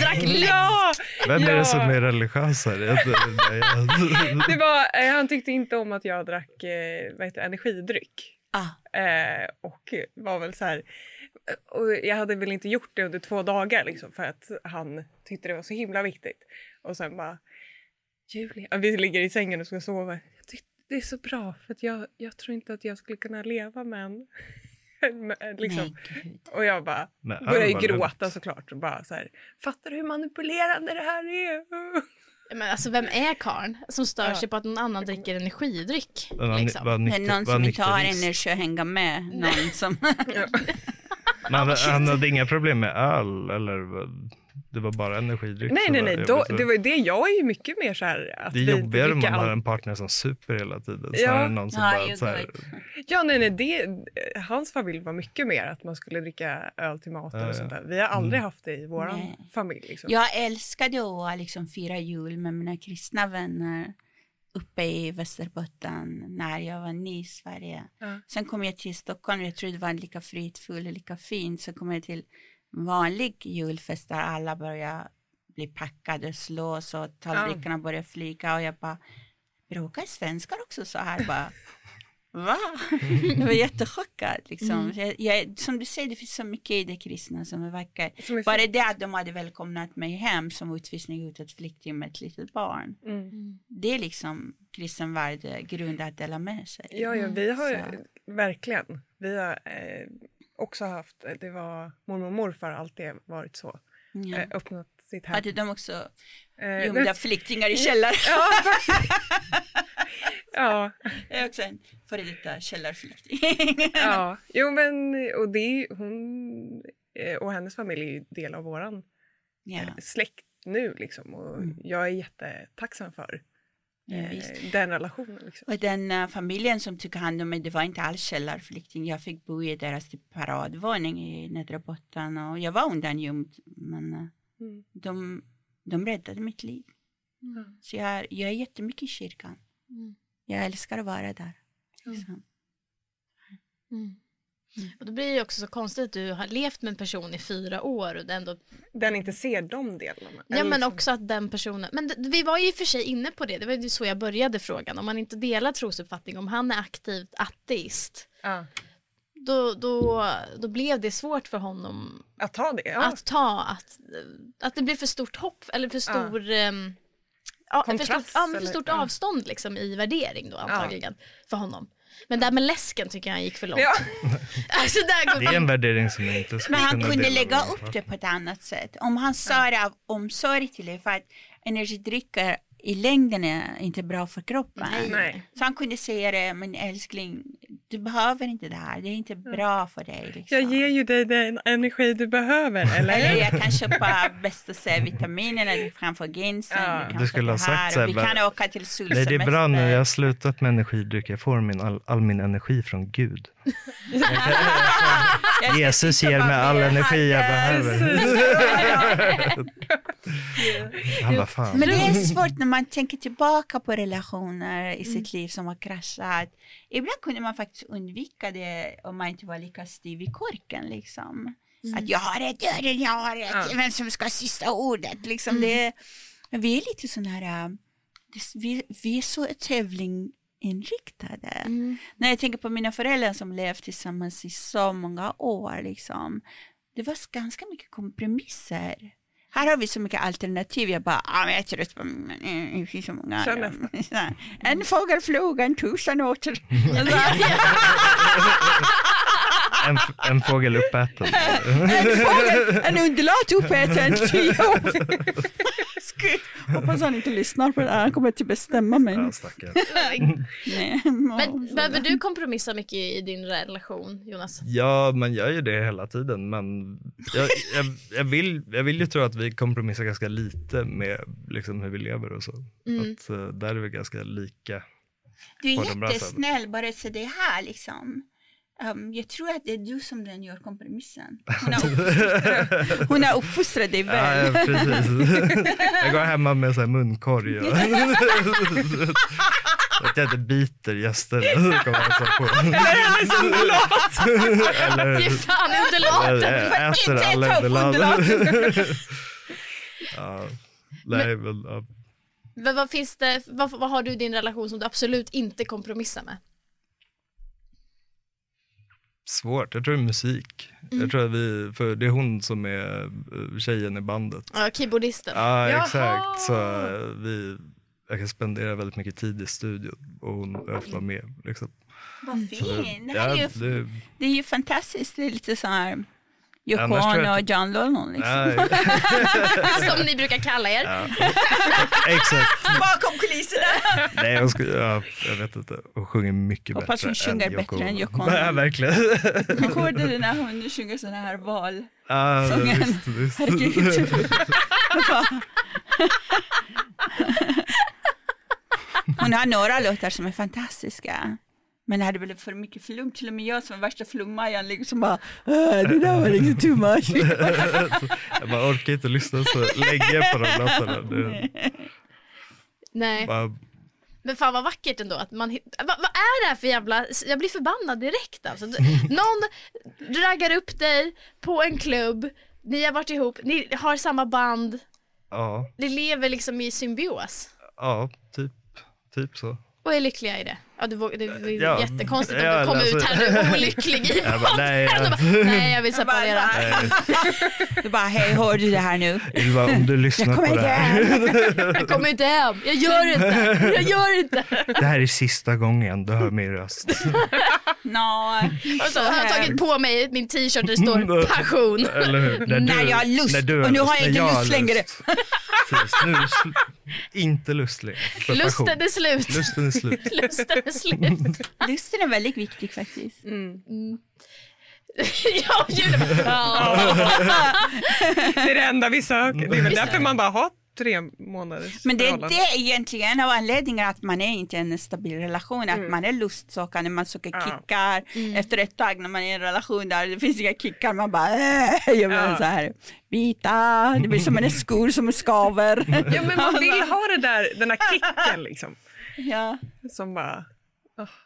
Drack läsk. ja! Vem är Ja. det som är? Jag- jag- Det var, eh, han tyckte inte om att jag drack eh, vad heter, energidryck. Ah, Eh, och var väl så här... Och jag hade väl inte gjort det under två dagar liksom, för att han tyckte det var så himla viktigt. Och sen bara... Julia, vi ligger i sängen och ska sova. Det är så bra för att jag, jag tror inte att jag skulle kunna leva med en... med- liksom. nej. Och jag bara Men började gråta såklart. Och bara så här, Fattar du hur manipulerande det här är? Men alltså vem är karln som stör Ja. sig på att någon annan dricker energidryck? Liksom? är nykter- någon som inte har energi att hänga med. Någon som... Men han, han hade inga problem med öl eller vad- det var bara energidryck? Nej, nej, nej. Då, det var det. Jag är ju mycket mer så här att det är jobbigare om man har allt. en partner som super hela tiden. Ja. Snarare än någon som Ja, bara så här. Ja, nej, nej. Det, hans familj var mycket mer att man skulle dricka öl till maten Ja, och sånt där. Vi har aldrig Mm. haft det i vår Nej. familj. Liksom. Jag älskade att liksom fira jul med mina kristna vänner uppe i Västerbotten när jag var ny i Sverige. Ja. Sen kom jag till Stockholm, jag trodde det var lika fridfull och lika fint. Så kom jag till vanlig julfest där alla började bli packade, slås och tallrikarna började flyga och jag bara, bråkar svenskar också så här? Bara, Va? Jag var jättechockad. Liksom. Jag, jag, som du säger, det finns så mycket i det kristna som är vackert. Som är Bara det att de hade välkomnat mig hem som utvisning ut ett flykting med ett litet barn. Mm. Det är liksom kristen värdegrund att dela med sig. Ja, ja, vi har ju, verkligen. Vi har eh, också haft, det var mormor och morfar alltid varit så. Ja. Eh, öppnat sitt hem. Hade de också Eh, gömda flyktingar i källare? ja, ja, Jag är också en före detta källarflykting. ja. Jo, men och det är hon eh, och hennes familj är ju del av våran ja, eh, släkt nu liksom. Och Mm. jag är jättetacksam för eh, den relationen. Liksom. Och den uh, familjen som tog hand om mig, det var inte alls källarflykting. Jag fick bo i deras typ, paradvåning i nedre botten och jag var undangömd. Men uh, Mm. de, de räddade mitt liv. Mm. Så jag, jag är jättemycket i kyrkan. Mm. Jag älskar att vara där. Liksom. Mm. Och då blir det också så konstigt att du har levt med en person i fyra år och det ändå Den inte ser de delarna. Ja men liksom- också att den personen, men vi var ju i och för sig inne på det, det var ju så jag började frågan, om man inte delar trosuppfattning, om han är aktivt ateist, Ja, då, då, då blev det svårt för honom att ta det. Ja. att ta, att, att det blev för stort hopp, eller för stor ehm, Ja, för Kontrast, stort, ja, för stort Ja. avstånd liksom i värdering då antagligen för honom. Men där med läsken tycker jag han gick för långt. Ja. Alltså där går Det är en värdering som jag inte skulle Men han kunna kunde dela lägga med upp det på ett annat sätt. Om han sa det av omsorg till dig, för att energidrycker i längden är inte bra för kroppen. Nej. Så han kunde säga det, men älskling, du behöver inte det här, det är inte bra för dig. Liksom. Jag ger ju dig den energi du behöver, Eller eller? jag kan köpa bästa C-vitaminerna, få ginseng, Ja. du skulle det ha sagt så här vi kan åka till solsemester. Nej, det är bra nu. Jag har slutat med energidryck. Jag får min, all, all min energi från Gud. Jesus ger mig all energi jag behöver. Han bara, fan. Men det är svårt när man tänker tillbaka på relationer i sitt liv som har kraschat. Ibland kunde man faktiskt undvika det om man inte var lika stiv i korken. Liksom. Att jag har rätt, jag har rätt, jag har rätt, Ja. vem som ska ha sista ordet. Liksom. Det, men vi är lite sådana här, äh, det, vi, vi är så tävlinginriktade. När jag tänker på mina föräldrar som levt tillsammans i så många år, liksom, det var ganska mycket kompromisser. Här har vi så mycket alternativ. Jag bara, ah, men jag är trött på det finns så många. Kör andra." En fågel flog, en tusen åter. En, en fågel uppäten. en fågel, en undulat uppäten. Hoppas han inte lyssnar på det här. Han kommer att bestämma mig. Ja. Nej, Men behöver du kompromissa mycket i din relation, Jonas? Ja, man gör ju det hela tiden, men jag, jag, jag, vill, jag vill ju tro att vi kompromissar ganska lite med liksom, hur vi lever och så. Att, uh, där är vi ganska lika. Du är jättesnäll, bara så det här liksom. Um, jag tror att det är du som den gör kompromissen. Hon har uppfostrat, hon har uppfostrat dig Ja, väl. ja, precis. Jag går hemma med så här munkorg och att jag inte biter gästerna som. Eller Ge fan i undulaten! eller äter Inte alla undulaten. ja, nej, men, ja. Men vad finns det, vad, vad har du i din relation som du absolut inte kompromissar med? Svårt, jag tror det är musik. Mm. Jag tror att vi, för det är hon som är eh, tjejen i bandet. Ja, keyboardisten. Ja, Jaha. exakt. Så eh, vi, jag kan spendera väldigt mycket tid i studion och hon är ofta med. Liksom. Vad fint. Det, ju, det, det är ju fantastiskt. Det är lite så här Yoko Ono och John Lennon. Liksom. Som ni brukar kalla er. ja. Exakt. Bakom kulisserna. Nej, jag, ska, ja, jag vet inte. Hon sjunger mycket Hoppas bättre hon sjunger än Yoko bättre än. Yoko Ono. Ja, verkligen. Jag hörde det när hon sjunger sådana här val. Ja, Sången. visst, visst. Herregud. Hon har några låtar som är fantastiska. Men det hade blivit för mycket flum, till och med jag som är värsta flummajan liksom bara, "Ah, det där var liksom too much. Jag bara orkar inte lyssna så länge på de låtarna. Det, Nej. bara, Men fan vad vackert ändå att man vad, vad är det här för jävla, jag blir förbannad direkt alltså. Någon raggar upp dig på en klubb, ni har varit ihop, ni har samma band, ja, ni lever liksom i symbios ja, typ, typ så. Och är lyckliga i det. Ja det ju Ja, jättekonstigt ja, om du kom alltså- ut här nu olycklig i Jag bara, nej, jag- bara, nej jag vill separera. Nej, Du bara, hej, hör du det här nu? Ylva, om du lyssnar Jag på kommer det inte här. Jag kommer inte hem, jag gör inte, jag gör inte. Det här är sista gången du hör min röst. No. Så har jag tagit på mig min t-shirt där det står passion. Eller hur? När, När jag har lust. när du Och nu har jag inte lust längre. lust. Precis, nu är inte lust längre. passion. Lusten är slut. Lusten är slut. Lusten är slut. Lusten är väldigt viktig faktiskt. ja, Julia bara, ja. Det är det enda vi söker. Det är väl därför man bara har tre månaders Men det är det egentligen en av anledningarna att man är inte i en stabil relation, att man är lustsökande, man söker Ja. kickar. Efter ett tag när man är i en relation där det finns inga kickar, man bara äh, vill Ja. så här vita, det blir som en skor som skaver. Ja men man vill ha det där, den där kicken liksom. ja. Som bara,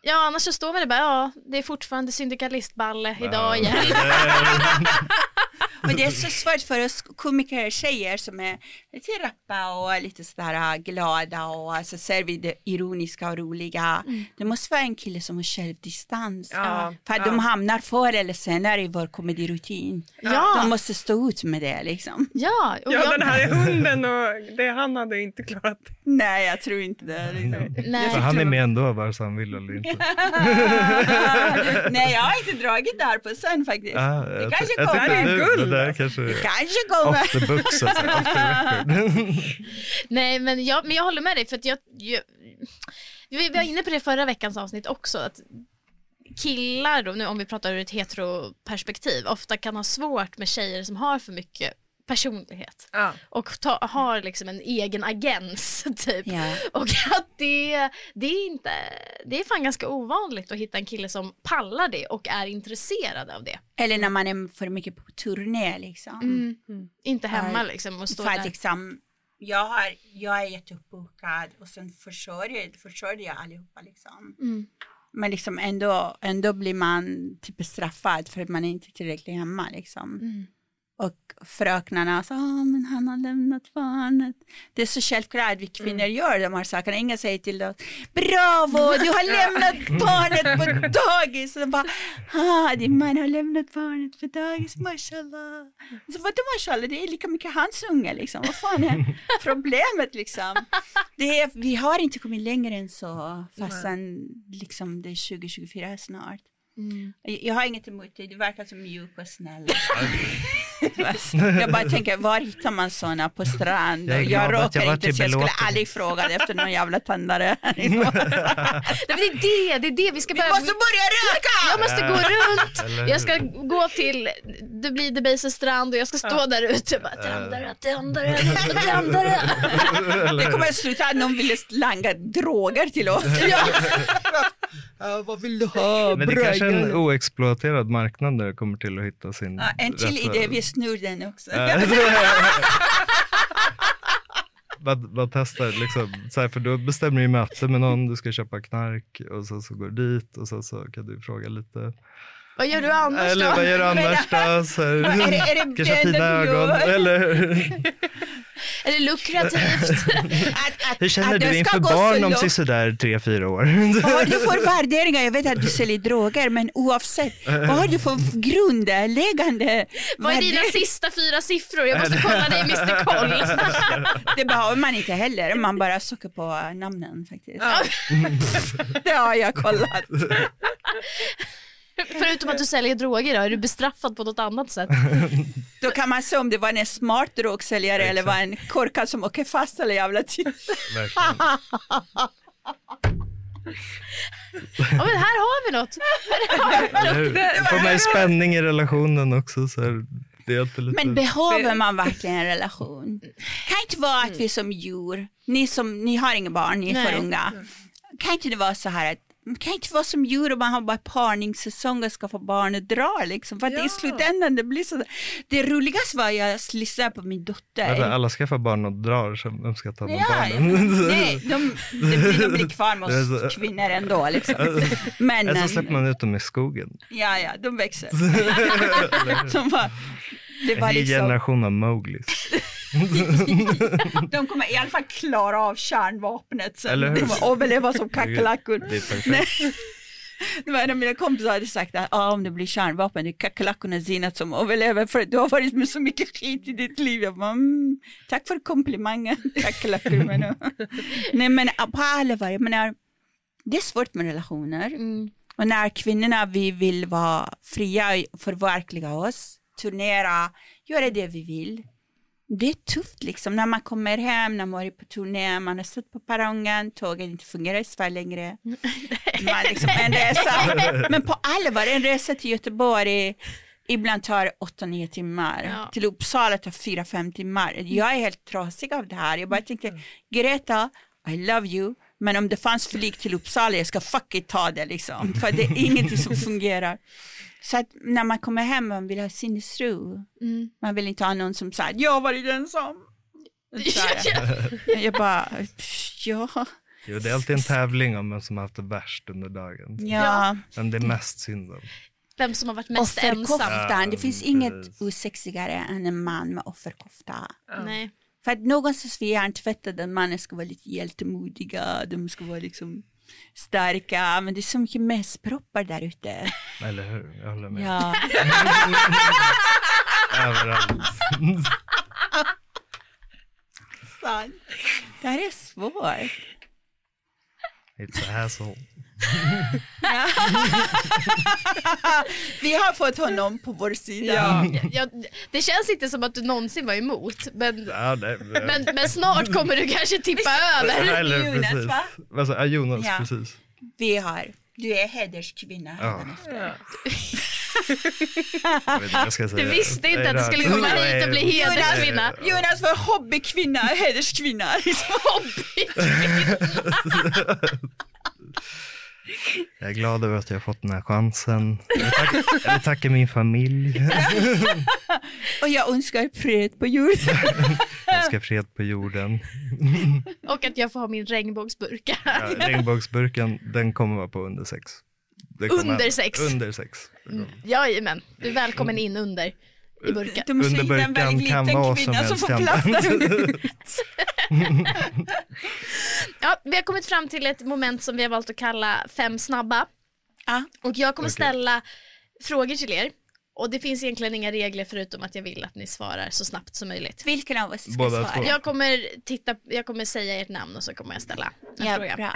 ja, annars så står man där bara, ja, det är fortfarande syndikalistballe idag igen. Och det är så svårt för oss komiker tjejer som är lite rappa och lite sådär glada och så ser vi det ironiska och roliga. Det måste vara en kille som har självdistans. Ja, För att ja. de hamnar förr eller senare i vår komedirutin. Ja. De måste stå ut med det liksom. Ja, och Ja, jag, den här hunden och det han hade inte klarat. Nej, jag tror inte det. Liksom. nej. Han är med ändå vare sig han vill eller inte. Nej, jag har inte dragit det här på sen faktiskt. Ja, det kanske kommer. Det är guld, där alltså. kanske är Kanske kommer. off the book så att säga, off the record. Nej, men jag, men jag håller med dig för att jag, jag vi var inne på det förra veckans avsnitt också, att killar då, nu om vi pratar ur ett heteroperspektiv, ofta kan ha svårt med tjejer som har för mycket personlighet Ja. och ta, har liksom en egen agens typ. Ja. Och att det, det är inte, det är fan ganska ovanligt att hitta en kille som pallar det och är intresserad av det. Eller när man är för mycket på turné liksom. Mm. Inte hemma Ja, liksom och stå För att där. liksom, jag, har, jag är jätteuppbokad och sen försörjer, försörjer jag allihopa liksom. Mm. Men liksom ändå, ändå blir man typ straffad för att man är inte tillräckligt hemma liksom. Mm. Och fröknarna sa, ah, men han har lämnat barnet. Det är så självklart vi kvinnor gör de här sakerna. Ingen säger till oss, bravo, du har lämnat barnet på dagis. Och de bara, ah, din man har lämnat barnet på dagis, mashallah. Så vadå mashallah, det är lika mycket hans unge liksom. Vad fan är problemet liksom? Det är, vi har inte kommit längre än så, fastän liksom det är 2024 snart. Mm. Jag- Jag har inget emot det, du verkar så mjuk och snäll. jag bara tänker, var hittar man sådana på strand? Jag Jag, jag råkar var inte, så jag skulle aldrig fråga efter någon jävla tändare. Nej, men det är det, det är det vi ska Vi börja måste börja röka! Jag måste gå runt, jag ska gå till, det blir Debaser strand och jag ska stå där ute och bara tändare, tändare, tändare. Det kommer att sluta att någon ville langa droger till oss. Ja, vad vill du ha? Men det är kanske är en oexploaterad marknad där det kommer till att hitta sin Ja, en till rätta- idé, vi snor den också. Man testar, liksom, så här, för då bestämmer du ju möte med någon, du ska köpa knark och sen så går du dit och sen så kan du fråga lite. Vad gör du annars Eller då? vad gör du annars då? Så Är det- är det kanske fina ögon. Eller Är det lukrativt? Att, att, hur känner att det du inför barn om långt. sisådär tre, fyra år? Vad har du för värderingar? Jag vet att du säljer droger, men oavsett, vad har du för grundläggande Vad är dina sista fyra siffror? Jag måste kolla dig Mr Koll. Det behöver man inte heller, man bara söker på namnen faktiskt. Det har jag kollat. Förutom att du säljer droger då, är du bestraffad på något annat sätt? Då kan man se om det var en smart drogsäljare eller var en korkad som åker fast eller jävla typ. Verkligen. Ja men här har vi något. Hur? Får man ju spänning i relationen också. Så här, det är alltid lite... Men behöver man verkligen en relation? Kan inte vara att vi som djur, ni, som, ni har inga barn, ni är för Nej. unga. Kan inte det vara så här att kan inte vara som djur och man har bara parningssäsong och ska få barn och dra liksom. För att Ja. i slutändan det blir så. Det roligaste var jag lyssnade på min dotter. Vänta, alla skaffar barn och drar, så vem ska ta hand om Ja, barnen? nej, de, de, blir- de blir kvar med Det är oss kvinnor ändå liksom. Men, Eller så släpper man ut dem i skogen. ja, ja, de växer. de var, det En var liksom, generation av Mowglis. de kommer i alla fall klara av kärnvapnet sen. Eller hur? De kommer överleva som kackerlackor. Det var en av mina kompisar hade sagt att ah, om det blir kärnvapen, det är kackerlackorna Zinat som överlever för du har varit med så mycket skit i ditt liv. Jag bara, mm, tack för komplimangen, kackerlackor. men, Nej men på allvar, jag menar, det är svårt med relationer. Mm. Och när kvinnorna vi vill vara fria och förverkliga oss, turnera, göra det vi vill. Det är tufft liksom när man kommer hem, när man är på turné, man har stått på perrongen, tåget inte fungerar i Sverige längre. Man liksom, en resa, men på allvar, en resa till Göteborg ibland tar 8-9 timmar. Ja. Till Uppsala tar 4-5 timmar. Jag är helt trasig av det här. Jag bara tänkte, Greta, I love you, men om det fanns flyg till Uppsala, jag ska fuck it ta det liksom. För det är ingenting som fungerar. Så att när man kommer hem, man vill ha sinnesro. Mm. Man vill inte ha någon som säger, jag har varit ensam. Jag bara, "Pff, ja, Jo, det är alltid en tävling om vem som har haft det värst under dagen. ja. Vem det är mest synd om. Vem som har varit mest ensam. Offerkoftan, det Ja, finns precis. inget osexigare än en man med offerkofta. Nej. För att någonstans vi hjärntvättade den mannen ska vara lite hjältemodiga, de ska vara liksom starka, men det är så mycket mässproppar där ute. Eller hur? Jag håller med. Ja. Överallt. Sant. Det här är svårt. It's a hassle. Vi har fått honom på vår sida. Ja. Jag, det känns inte som att du någonsin var emot, men, Ja, nej, men, men snart kommer du kanske tippa över. Eller Jonas, precis. va? Alltså, ja, Jonas, Ja. precis. Vi har, du är hederskvinna. Ja. Jag inte. Du visste inte att du skulle komma hit och bli hederskvinna. Jonas var hobbykvinna, hederskvinna. Jag är glad över att jag har fått den här chansen. Jag vill tacka, jag vill tacka min familj. Och jag önskar fred på jorden. Jag ska fred på jorden. Och att jag får ha min regnbågsburka. Ja, regnbågsburken, den kommer vara på under sex. Under sex. Under sex. Jajamän, du är välkommen in under i burken. De Under burken väldigt kan liten vad som kvinna som helst får hända. plats där Ja, vi har kommit fram till ett moment som vi har valt att kalla fem snabba. Ja. Och jag kommer Okej. ställa frågor till er. Och det finns egentligen inga regler förutom att jag vill att ni svarar så snabbt som möjligt. Vilken av oss ska Båda svara? två. Jag kommer, titta, jag kommer säga ert namn och så kommer jag ställa en Ja, fråga. bra.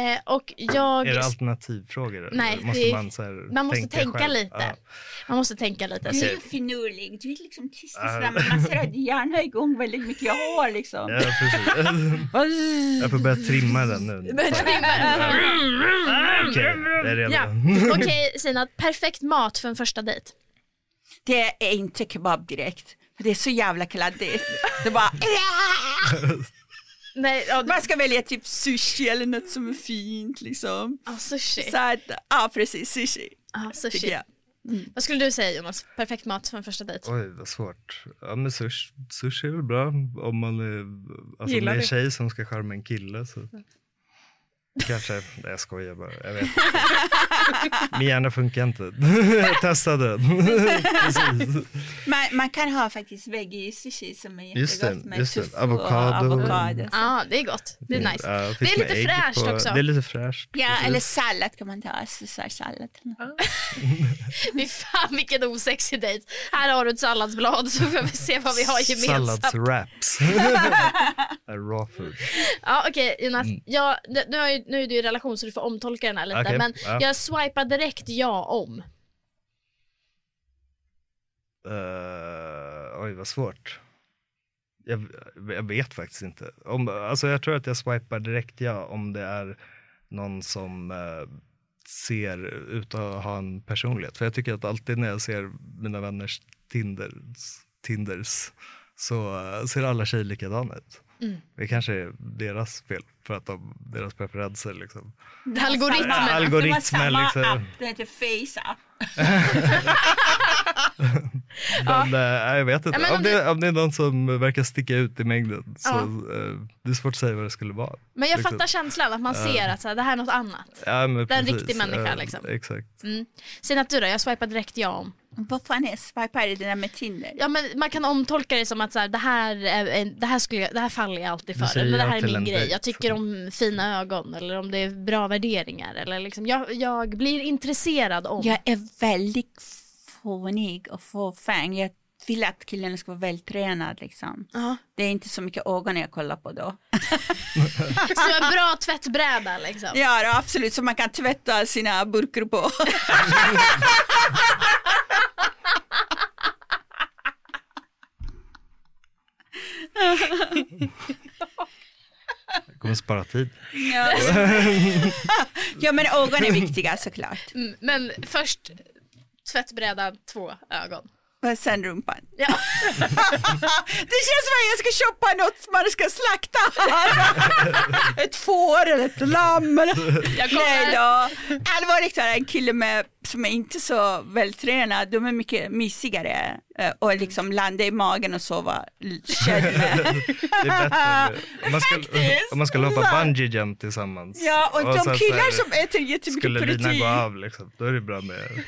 Eh, och jag... Är det alternativfrågor? Nej, måste det- man, så här, Man måste tänka, själv? lite. Ja. Man måste tänka lite. Du är finurlig, du är liksom tyst och sådär, men man ser att hjärnan är igång väldigt mycket. Jag har liksom. Ja, precis. Jag får börja trimma den nu. Börja trimma. Okej, jag är redo. Ja. Okej Sina, perfekt mat för en första dejt. Det är inte kebab direkt. För det är så jävla kladdigt. Det bara... Nej, ja, Man ska välja typ sushi eller något som är fint liksom. ja, sushi. Så att, ja precis, sushi. Ja, sushi. jag. Vad skulle du säga Jonas? Perfekt mat för en första dejt? Oj, vad svårt. Ja, men sushi, sushi är väl bra om man är, alltså, Gillar med en det. tjej som ska charma en kille. Så. Kanske, nej jag skojar bara. Jag vet. Min hjärna funkar inte. jag testade. Man, man kan ha faktiskt veggie sushi som är Just det, jättegott med just det. och Avokado. Ja, det är gott. Det är nice. Ja, Det är lite fräscht på- också. Det är lite fräscht. Ja, precis. eller sallad kan man ta, caesarsallad. Fy fan vilken osexig dejt. Här har du ett salladsblad så får vi se vad vi har gemensamt. Salladswraps. Raw food. Ja okej Jonas, ja, nu, nu, är, ju- nu är du i relation så du får omtolka den här lite Okej, men ja. jag swipar direkt ja om. Uh, oj, vad svårt. Jag, jag vet faktiskt inte. Om, alltså jag tror att jag swipar direkt ja om det är någon som eh, ser ut att ha en personlighet. För jag tycker att alltid när jag ser mina vänners Tinders, Tinders så eh, ser alla tjejer likadana ut. Mm. Det kanske är deras fel för att de, deras preferenser liksom. Algoritmen. De har Algoritmen samma liksom. app, det heter Face app. Men eh, jag vet inte, Ja, men om, om det, om det är någon som verkar sticka ut i mängden så Ja. eh, det är svårt att säga vad det skulle vara. Men jag Liksom. fattar känslan att man ser att så här, det här är något annat. Ja, men Det är en precis. riktig människa, Ja, liksom. Exakt. Mm. Sen att du då, jag swipar direkt ja om. Vad fan är swipe? Är det det där med Tinder? Ja men man kan omtolka det som att så här, det, här är, det, här skulle jag, det här faller jag alltid Du för. Eller det ja här är min grej. dejt. Jag tycker om fina ögon eller om det är bra värderingar. Eller liksom, jag, jag blir intresserad om. Jag är väldigt fånig och fåfäng. Jag vill att killen ska vara vältränad liksom. Ja. Det är inte så mycket ögon jag kollar på då. Som en bra tvättbräda liksom. Ja, då, absolut, så man kan tvätta sina burkar på. Det kommer spara tid. ja. ja, men ögon är viktiga såklart. Mm, Men först tvättbrädan, två ögon. Och sen rumpan. Ja. Det känns som att jag ska köpa något man ska slakta. ett får eller ett lamm. Eller... Jag kommer- Nej då. Allvarligt talat, en kille med som är inte så vältränade, de är mycket mysigare eh, och liksom landa i magen och sova känn. Det är bättre. Om man ska, Faktiskt. man ska hoppa bungee jump tillsammans. Ja, och, sen de killar som äter jättemycket Skulle linan protein. gå av liksom, då är det bra med,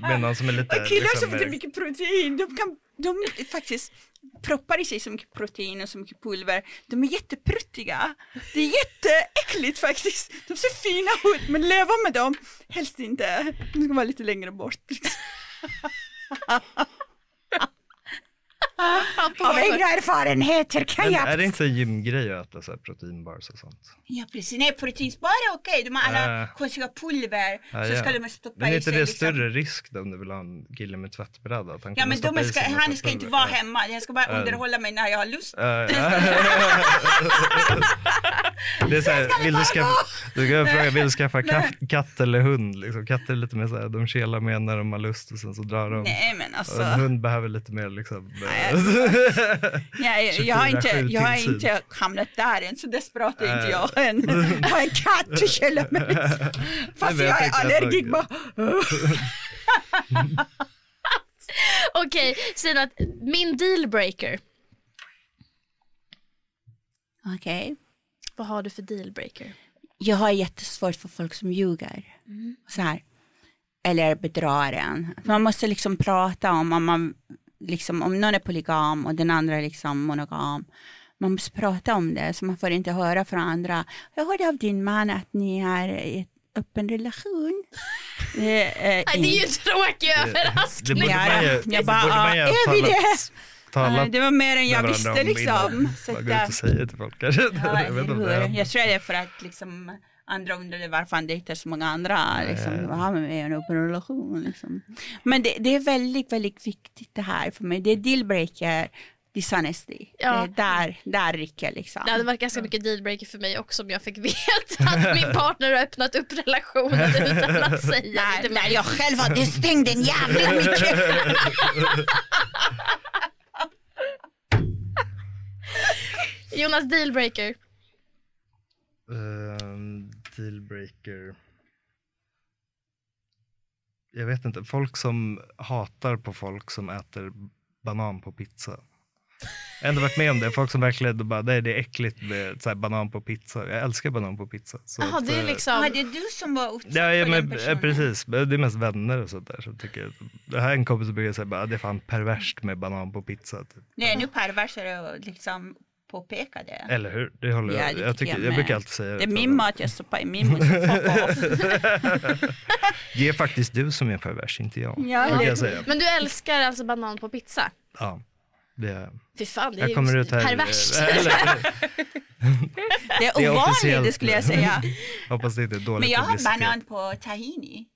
med någon som är lite... Och killar liksom, som äter mycket protein, de, kan, de faktiskt proppar i sig så mycket protein och så mycket pulver. De är jättepruttiga. Det är jätteäckligt faktiskt. De ser fina ut, men leva med dem, helst inte. De ska vara lite längre bort. Av egna erfarenheter kan Men jag... är det inte en gymgrej att äta så här proteinbars och sånt? Ja precis, nej proteinspar är okej, de har alla Äh. konstiga pulver Ja, så ja. ska de stoppa Men är i inte sig. det liksom. större risk då om du vill ha en kille med tvättbräda? Att han Ja men de ska, han ska inte vara Ja. hemma, jag ska bara Äh. underhålla mig när jag har lust. Det är så här, vill du skaffa, du kan fråga, vill du skaffa katt, katt eller hund? Liksom, katter är lite mer så här, de kelar med när de har lust och sen så drar de. Nej men Och alltså. en hund behöver lite mer liksom. Nej, jag, har inte, 24/7 jag har inte hamnat där än, så desperat är inte Nej. jag än. Jag har en katt att källa med. Fast jag är allergisk. Okej, Sina, min dealbreaker. Okej. Vad har du för dealbreaker? Jag har jättesvårt för folk som ljuger. Så här. Eller bedrar en. Man måste liksom prata om om, man, liksom, om någon är polygam och den andra är liksom monogam. Man måste prata om det så man får inte höra från andra. Jag hörde av din man att ni är i ett öppen relation. Det är, Nej, det är ju en tråkig Det överraskning. borde Ja, man ju, jag det bara, ja, är vi det? talat det var mer än jag visste liksom. innan. Så Man att, går ut och säger till folk kanske. ja, det jag tror det är för att liksom, andra undrade varför han dejtar så många andra. Liksom, vad har man med en öppen relation? Liksom. Men det, det är väldigt, väldigt viktigt det här för mig. Det är dealbreaker, dishonesty. Ja. Det är där, där rycker liksom. Det hade varit ganska mycket dealbreaker för mig också om jag fick veta att min partner har öppnat upp relationen utan att säga det Nej, till nej, mig. jag själv hade stängt den jävligt mycket. Jonas, dealbreaker. Ehm, dealbreaker. Jag vet inte, folk som hatar på folk som äter banan på pizza. Jag har ändå varit med om det, folk som verkligen bara, nej det är äckligt med så här, banan på pizza. Jag älskar banan på pizza. Så Jaha, att, det är eh, Ja, liksom... det är du som var utsatt Ja, ja men, den eh, precis. Det är mest vänner och sånt där som tycker, det här är en kompis som brukar säga bara, det är fan perverst med banan på pizza. Typ. Nej, nu perversare och liksom påpeka det. Eller hur? Det håller Ja, jag, det jag, tycker jag brukar alltid säga Det är till min mat jag stoppar i min mun. Det är faktiskt du som är pervers, inte jag. Ja, det- jag säga. Men du älskar alltså banan på pizza? Ja, det är Fy fan, det är Jag ju kommer ut här. perverst. Det är Det är ovanligt, det skulle jag säga. hoppas det inte är dålig Men jag har banan på tahini.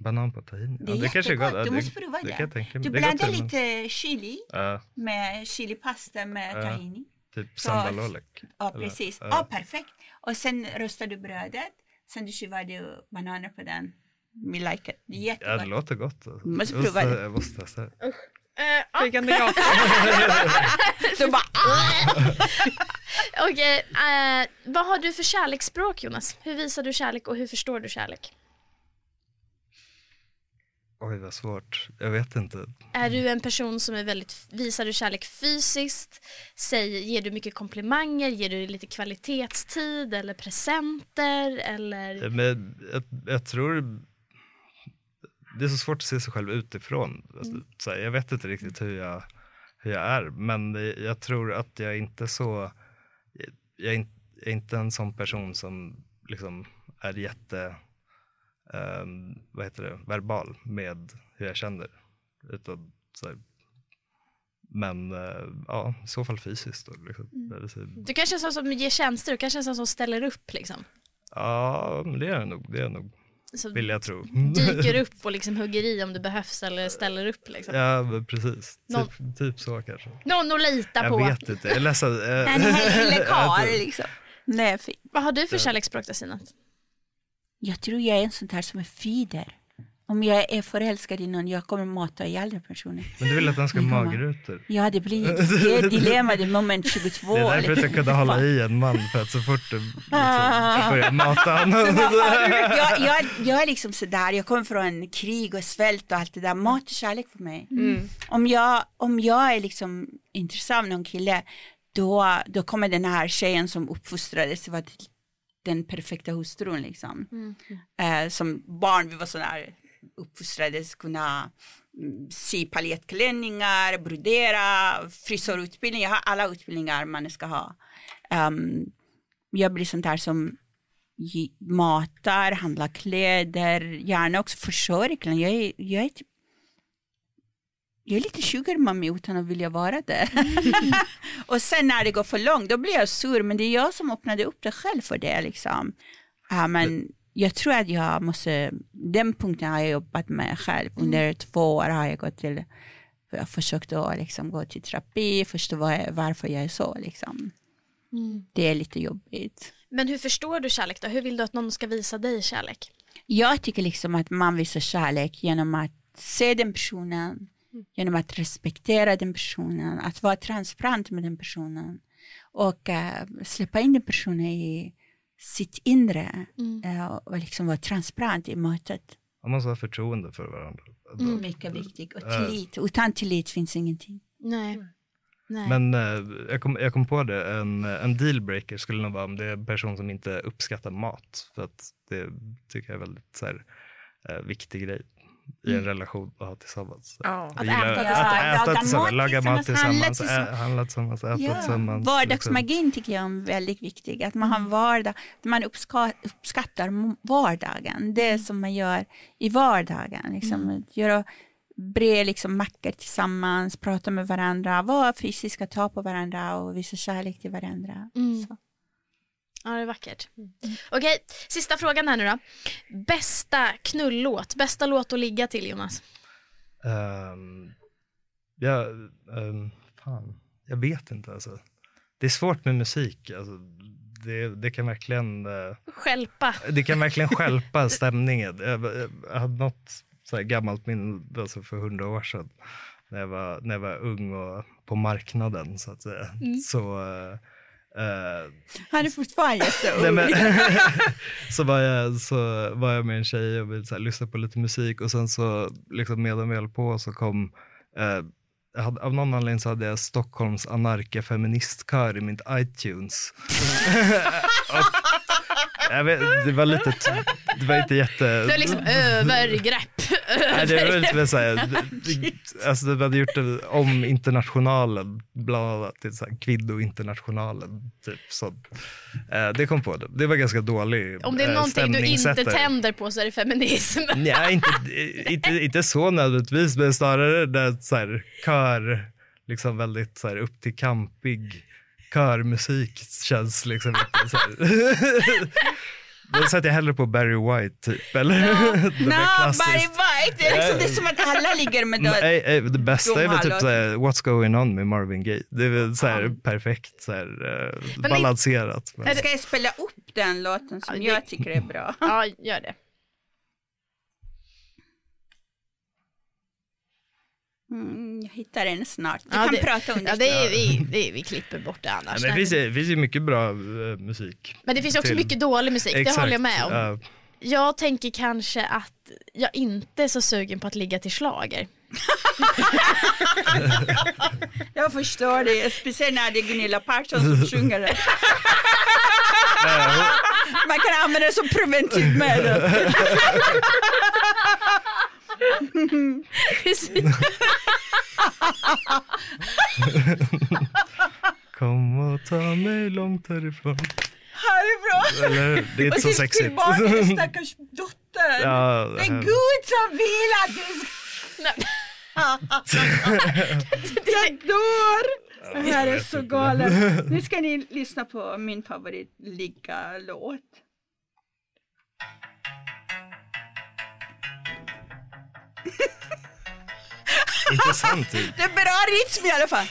Banan på tahini. Det är ja, det kanske är gott. Du det- måste prova det. det. Du Det är blandar lite chili med chilipasta med Ja. tahini. Typ Så- sambalolek. Ja, Eller- precis. ja. Ja, perfekt. Och sen rostar du brödet, sen du skivar du bananer på den. Me like it. Det är Ja, jättegott. det låter gott. Alltså. Måste Jag prova det. Jag måste testa det. Eh, ja, Flygande ja. Så bara, ah! Okej, eh, vad har du för kärleksspråk Jonas? Hur visar du kärlek och hur förstår du kärlek? Oj, vad svårt. Jag vet inte. Är du en person som är väldigt, visar du kärlek fysiskt? Säg, ger du mycket komplimanger? Ger du lite kvalitetstid eller presenter? Eller? Men jag, jag tror det är så svårt att se sig själv utifrån. Alltså, Så här, jag vet inte riktigt hur jag, hur jag är, men jag tror att jag inte så, jag är inte en sån person som liksom är jätte, ehm, vad heter det, verbal med hur jag känner. Utan, så här, men eh, ja, i så fall fysiskt. Då, liksom. Så, Du kanske är en sån som ger tjänster, du kanske är en sån som ställer upp liksom. ja, det är jag nog, det är jag nog, Så vill jag tro. dyker upp och liksom hugger i om det behövs eller ställer upp liksom. Ja, men precis. Nå- Typ, typ så kanske. Någon att lita Jag på. vet inte, jag är ledsen. en hel karl jag- liksom. Nej. Vad har du för kärleksspråk då Sinat? Jag tror jag är en sån där som är feeder. om jag är förälskad i någon, jag kommer mata ihjäl den personen. Men du vill att den ska ha magrutor? Ja, det blir det är dilemma, det är moment 22. Det är därför att jag kunde hålla i en man för att så fort du liksom börjar mata honom. jag, jag, jag är liksom sådär, jag kommer från krig och svält och allt det där, mat och kärlek för mig. Om, jag, om jag är liksom intresserad av någon kille, då, då kommer den här tjejen som uppfostrades den perfekta hustrun liksom. Eh, som barn, vi var sådär uppfostrades kunna mm, sy paljettklänningar, brodera, frisörutbildning, jag har alla utbildningar man ska ha. Ehm, jag blir sånt där som matar, handlar kläder, gärna också försörjer. Jag är, jag är typ jag är lite sugar mommy utan att vilja vara det. och sen när det går för långt, då blir jag sur, men det är jag som öppnade upp det själv för det. Liksom. Ja, men jag tror att jag måste, den punkten har jag jobbat med själv. Under två år har jag gått till, jag försökt att liksom gå till terapi, förstå varför jag är så. Liksom. Det är lite jobbigt. Men hur förstår du kärlek då? Hur vill du att någon ska visa dig kärlek? Jag tycker liksom att man visar kärlek genom att se den personen, genom att respektera den personen, att vara transparent med den personen och eh, släppa in den personen i sitt inre eh, och liksom vara transparent i mötet. Man måste ha förtroende för varandra. Då- Mycket viktigt. Och Eh. tillit. Utan tillit finns ingenting. Nej. Nej. Men eh, jag, kom, jag kom på det, en, en dealbreaker skulle nog vara om det är en person som inte uppskattar mat. För att det tycker jag är väldigt så här, eh, viktig grej i en relation att ha tillsammans. Ja. Att gillar äta att tillsammans. äta tillsammans, laga mat handla tillsammans, handla tillsammans, äta Ja. tillsammans. Vardagsmagin tycker jag är väldigt viktig. Att man har en vardag, att man uppska, uppskattar vardagen. Det som man gör i vardagen. Liksom. Att Göra bre liksom mackor tillsammans, prata med varandra, vara fysiska, ta på varandra och visa kärlek till varandra. Mm. Så. Ja, det är vackert. Okej, sista frågan här nu då. Bästa knullåt, bästa låt att ligga till Jonas? Um, ja, ehm, fan, jag vet inte alltså. Det är svårt med musik. Alltså, det, det kan verkligen eh, Skälpa. det kan verkligen stjälpa stämningen. Jag, jag hade något så här gammalt minne alltså för hundra år sedan när jag, var, när jag var ung och på marknaden så att säga. Så, eh, eh, Han är fortfarande jätteung. Så, var jag, så var jag med en tjej och vi så här, lyssnade på lite musik och sen så liksom medan vi höll på så kom jag hade, av någon anledning så hade jag Stockholms anarka-feministkör i mitt iTunes. och, jag vet, det var lite, det var inte jätte... Det är liksom övergrepp. Nej, det var lite så här, alltså de hade gjort det om internationalen, bland annat till så här kvinnointernationalen. Typ, så, eh, det kom på det. Det var ganska dålig Om det är eh, någonting du inte tänder på så är det feminism. Nej, inte, inte, inte så nödvändigtvis, men snarare där så här, kör, liksom väldigt så här, upp till kampig körmusik känns liksom lite så här. Då sätter jag hellre på Barry White typ, eller? Är klassiskt. Barry White, det är, liksom, det är som att alla ligger med Men, det. ej, ej, det bästa är väl typ såhär, What's going on med Marvin Gaye. Det är väl såhär perfekt, såhär, eh, balanserat. Men, Ska jag spela upp den låten som Ja, det- jag tycker är bra? Ja, gör det. Mm, jag hittar den snart. Du Ja, kan det- prata under Ja, det är, vi, det är, vi klipper bort det Ja, annars. men det, finns, det finns ju mycket bra eh, musik. Men det finns också till- mycket dålig musik, det håller jag med om. Ja. Jag tänker kanske att jag inte är så sugen på att ligga till slager. Jag förstår det, speciellt när det är Gunilla Persson som sjunger det. Man kan använda det som preventivmedel. Kom och ta mig långt härifrån. Härifrån. Eller, det är inte Och så till sexigt. sin barn, din stackars dotter. Ja, det är här- Gud som vill att du ska... Jag dör! Det här är så galet. Nu ska ni lyssna på min favorit ligga-låt. Intressant. typ. Det är bra rytm i alla fall.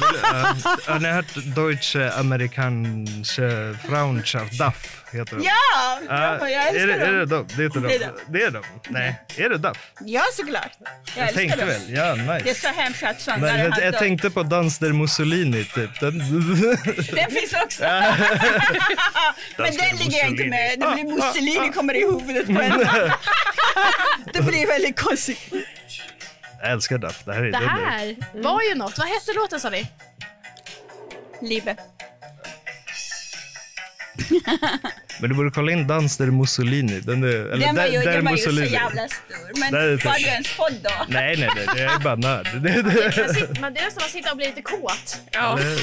Uh, har ni hört Deutsche Amerikanische Frauenschaft, DAF heter de? Ja, Ja, bra, jag är, det, älskar är det dem. de? Det är inte de. Det är de. Det är de. Nej, är det DAF? Ja, såklart. Jag, Jag älskar tänkte dem. väl, ja Det är nice. så hemskt att Men, sångare jag, jag tänkte på Dans der Mussolini typ. Den, Den finns också. Men den ligger jag inte med. Det blir Mussolini kommer i huvudet på en. Det blir väldigt konstigt. jag älskar DAF. Det här är Det här var ju något. Vad hette låten sa ni? Liebe. Men du borde kolla in Dans der Mussolini. Den, är, eller Den var där, ju, där den var ju så Mussolini. jävla stor. Men Där var du ens podd då? Nej, nej, nej, det är bara nörd. Det, det, man, det är nästan att sitta och bli lite kåt. Ja. det,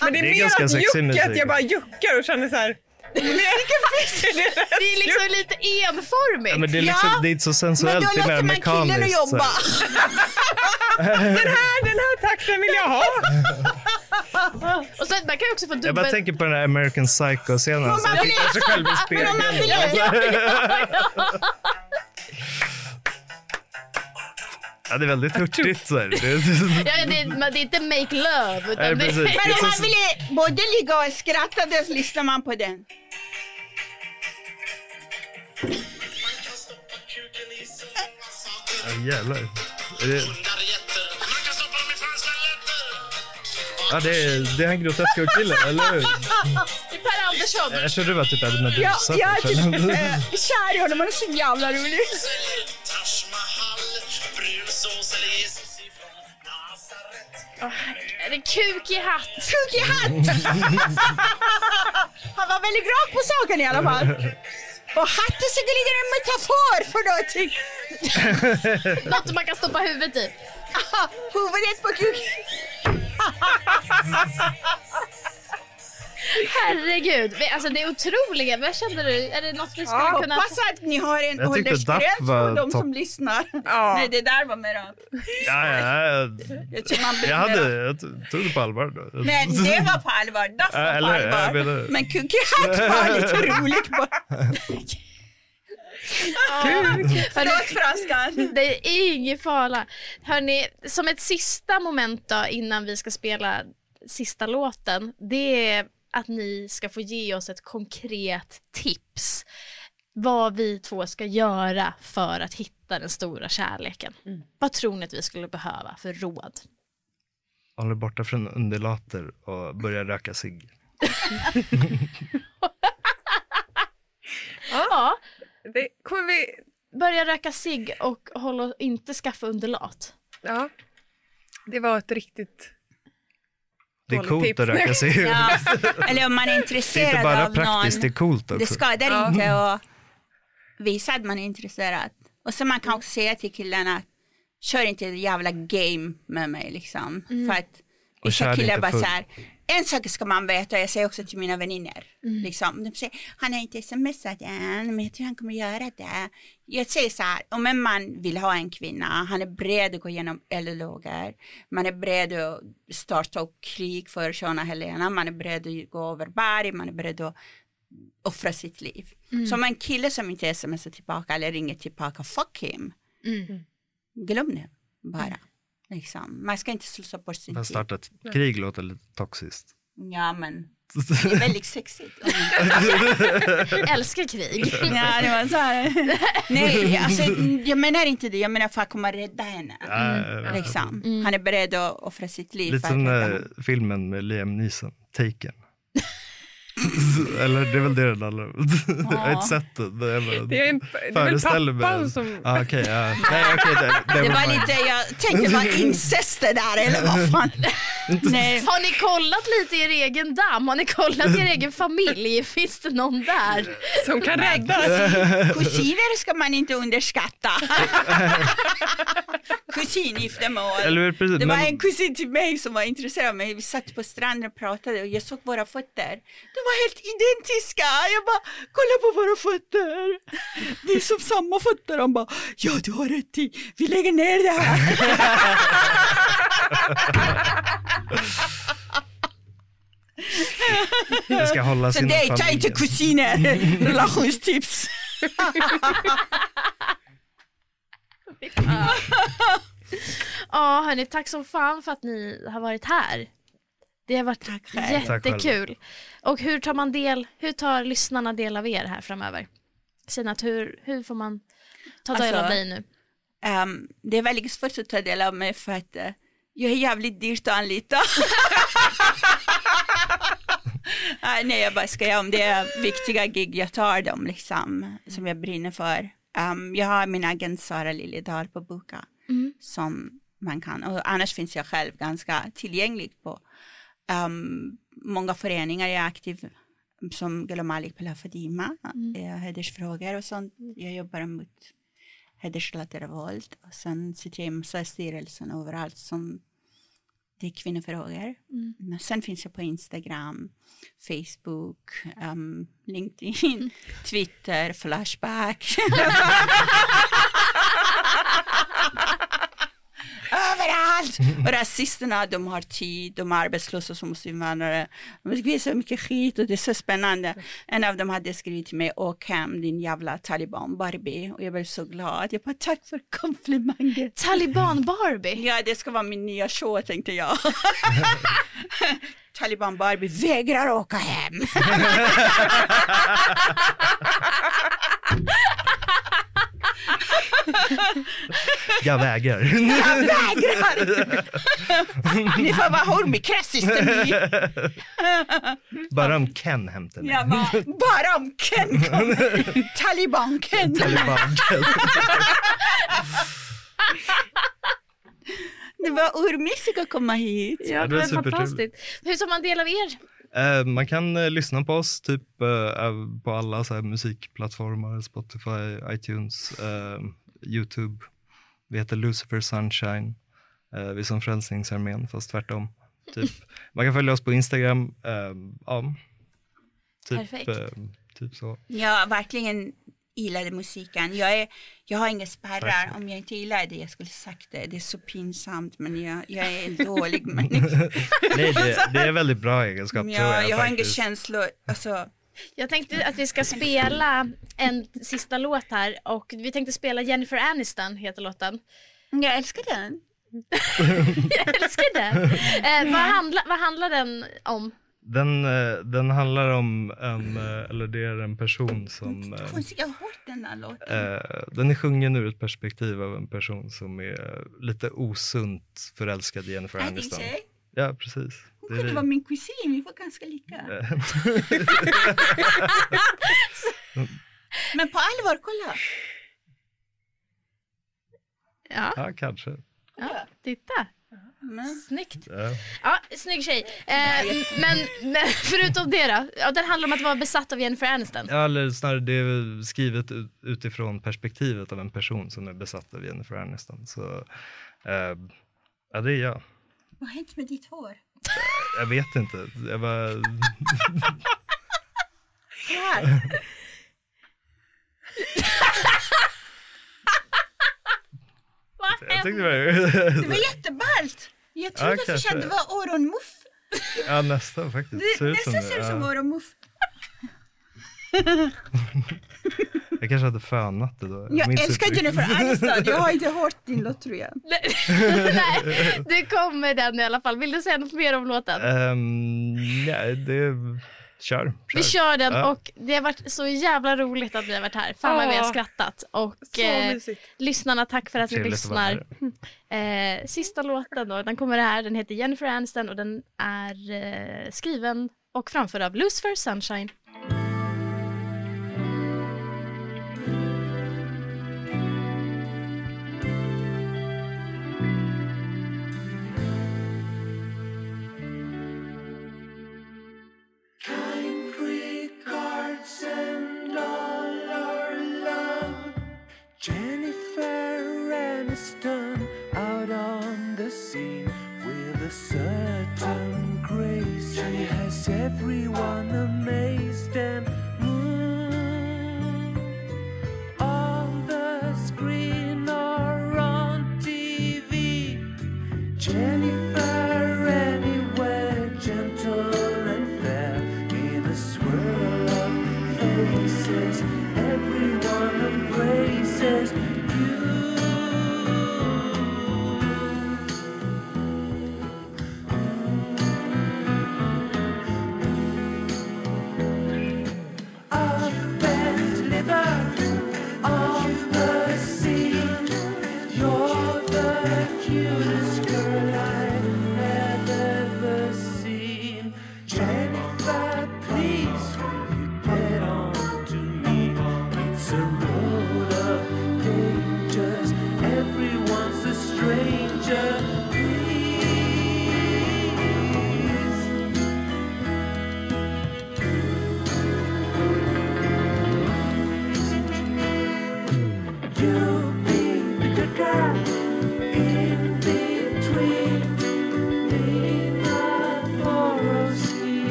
Men det är, Det är mer ganska att att jag bara juckar och känner så här. Det är liksom lite enformigt. men det, är liksom, Ja, det är inte så Men sensuellt, det är mer låter man killen att mekaniskt. jobba. Den här, den här takten vill jag ha. Och så, man kan ju också få Jag dubbel... bara tänker på den här American Psycho-scenen. man som vill- tittar sig själv i spegeln. Ja, det är väldigt hurtigt. Så här. Det, Ja, det, men det är inte make love. Utan Nej, det, precis. Men är om man vill både ligga och skratta, då lyssnar man på den. Ja, jävlar. Är det... Ja, det är, det är han groteska killen, eller hur? det är Per Andersson. Jag trodde det var typ Eddie Ja, Meduza. jag är typ äh, kär i honom, han är så jävla rolig. Är det kuk i hatt? Kuk i hatt! Han var väldigt rakt på saken i alla fall. Och hatten är säkerligen en metafor för någonting. Något man kan stoppa huvudet i. Aha, Huvudet på kuk. Herregud. Alltså det är otroliga. Vad känner du? Är det något vi skulle Jag kunna... hoppas att ni har en Jag åldersgräns på de som lyssnar. Ja. Nej, det där var mer av... Ja, ja, ja. Jag tror man blir Jag, hade, jag tog det på allvar. Då. Nej, det var på allvar. Ja, var på allvar. Men kuk i hatt var lite roligt bara. Förlåt franskan. Det är ingen fara. Hörni, som ett sista moment då innan vi ska spela sista låten. Det är att ni ska få ge oss ett konkret tips. Vad vi två ska göra för att hitta den stora kärleken. Vad tror ni att vi skulle behöva för råd? Håller borta från undulater och börjar röka cigg. Ja, Det kommer vi... börja röka cigg och hålla, inte skaffa underlat. Ja. Det var ett riktigt... Det är coolt tips. att röka cigg. Ja. Eller om man är Det är intresserad inte bara av praktiskt, någon. det är coolt också. Det skadar inte att visa att man är intresserad. Och så man kan också säga till killarna att kör inte ett jävla game med mig liksom. För att vissa killar bara så här, en sak ska man veta, jag säger också till mina vänner. Liksom. De säger, han har inte smsat än, men jag tror han kommer göra det. Jag säger så här, om en man vill ha en kvinna, han är beredd att gå igenom eldlågor, man är beredd att starta upp krig för Shona Helena, man är beredd att gå över berg, man är beredd att offra sitt liv. Så om en kille som inte smsar tillbaka eller ringer tillbaka, fuck him. Glöm det bara. Liksom. Man ska inte slösa bort sin tid. starta ett krig låter lite toxiskt. Ja men det är väldigt sexigt. Älskar krig. ja, det var så här. Nej, alltså, jag menar inte det. Jag menar för att komma rädda henne. Ja, Liksom. Han är beredd att offra sitt liv Lite som filmen med Liam Neeson, Taken. Eller det är väl det den handlar om. Jag har inte sett den. Det är, Det en, det är väl mig pappan som... Ja, okej. ja. Nej, okej. det, Det never var lite, jag tänkte bara incest det där eller vad fan. Nej. Har ni kollat lite i er egen damm? Har ni kollat i er egen familj? Finns det någon där? som kan räddas. Kusiner ska man inte underskatta. Precis. Det var men- en kusin till mig som var intresserad av mig. Vi satt på stranden och pratade och jag såg våra fötter. De var helt identiska. Jag bara, kolla på våra fötter. Det är som samma fötter. Han bara, ja du har rätt i. Vi lägger ner det här. Det ska hålla Så sin dejta familj. inte kusiner. Relationstips. Ja, hörni, tack så fan för att ni har varit här. Det har varit Tack jättekul. Och hur tar man del, hur tar lyssnarna del av er här framöver? Sinat, hur, hur får man ta del Alltså, av dig nu? Ehm, det är väldigt svårt att ta del av mig för att eh, jag är jävligt dyrt att anlita. Nej, jag bara skojar. Om det är viktiga gig, jag tar dem liksom, som jag brinner för. Ehm, jag har min agent Sara Liljedahl på Boka som man kan, och annars finns jag själv ganska tillgänglig på ehm, många föreningar. Jag är aktiv som Gula Malik Pela Fadima, mm. hedersfrågor och sånt. Jag jobbar mot hedersrelaterat våld och sen sitter jag i massa styrelsen överallt som det är kvinnofrågor. Men sen finns jag på Instagram, Facebook, um, LinkedIn, Twitter, Flashback. Överallt! Och rasisterna, de har tid, de är arbetslösa som musliminvandrare. De skriver så mycket skit och det är så spännande. En av dem hade skrivit till mig, åk hem din jävla taliban Barbie. Och jag blev så glad. Jag bara, tack för komplimangen. Taliban Barbie. Ja, det ska vara min nya show tänkte jag. Taliban Barbie vägrar åka hem. Jag vägrar. Jag vägrar! Ni får vara hormikrässister ni. Bara om Ken hämtar mig. Bara, bara om Ken kommer. Taliban Ken. Taliban Ken. Det var urmysigt att komma hit. Ja, det var fantastiskt. Hur tar man del av er? Eh, man kan eh, lyssna på oss typ eh, på alla så här, musikplattformar, Spotify, iTunes, YouTube. Vi heter Lucifer Sunshine. Vi är som Frälsningsarmén fast tvärtom. Typ. Man kan följa oss på Instagram. Ja, typ, Perfekt. typ så. Jag verkligen gillade musiken. Jag, är, jag har inga spärrar. Om jag inte gillar det, jag skulle sagt det. Det är så pinsamt, men jag, jag är en dålig människa. Nej, det, det är väldigt bra egenskap tror Jag, jag. jag har inga faktiskt. känslor. Alltså, Jag tänkte att vi ska spela en sista låt här och vi tänkte spela Jennifer Aniston heter låten. jag älskar den. Jag älskar den. Eh, vad, handla, vad handlar den om? Den, eh, den handlar om en, eh, eller det är en person som eh, Konstigt, jag har hört den här låten. Eh, den är sjungen ur ett perspektiv av en person som är lite osunt förälskad i Jennifer är Aniston. tjej? Ja, precis. Hon Det är kunde vara min kusin, vi var ganska lika. Eh, Men på allvar, kolla. Ja, ja, kanske. ja titta. Men, Snyggt. Ja. Snygg tjej. Eh, men, men förutom det då? Ja, den handlar om att vara besatt av Jennifer Aniston. Ja, eller snarare det är skrivet ut- utifrån perspektivet av en person som är besatt av Jennifer Aniston. Så, eh, ja, det är jag. vad har hänt med ditt hår? Jag vet inte. Jag bara... Här. jag tyckte det Det var... var jätteballt. Jag trodde Ja, först kanske. att det var öronmuff. ja, nästan faktiskt. Det Ser ut som nästan ser ut som öronmuff. Jag kanske hade fönat det då. Jag minns älskar. Jennifer Aniston. Jag har inte hört din låt tror jag. Nej, det kommer den i alla fall. Vill du säga något mer om låten? Um, ja, det... Kör, kör. Vi kör den Ja. och det har varit så jävla roligt att vi har varit här. Fan vad vi har Ja. skrattat. Och eh, lyssnarna, tack för att ni att lyssnar. Eh, sista låten då, den kommer här. Den heter Jennifer Aniston och den är eh, skriven och framförd av Lucifer Sunshine.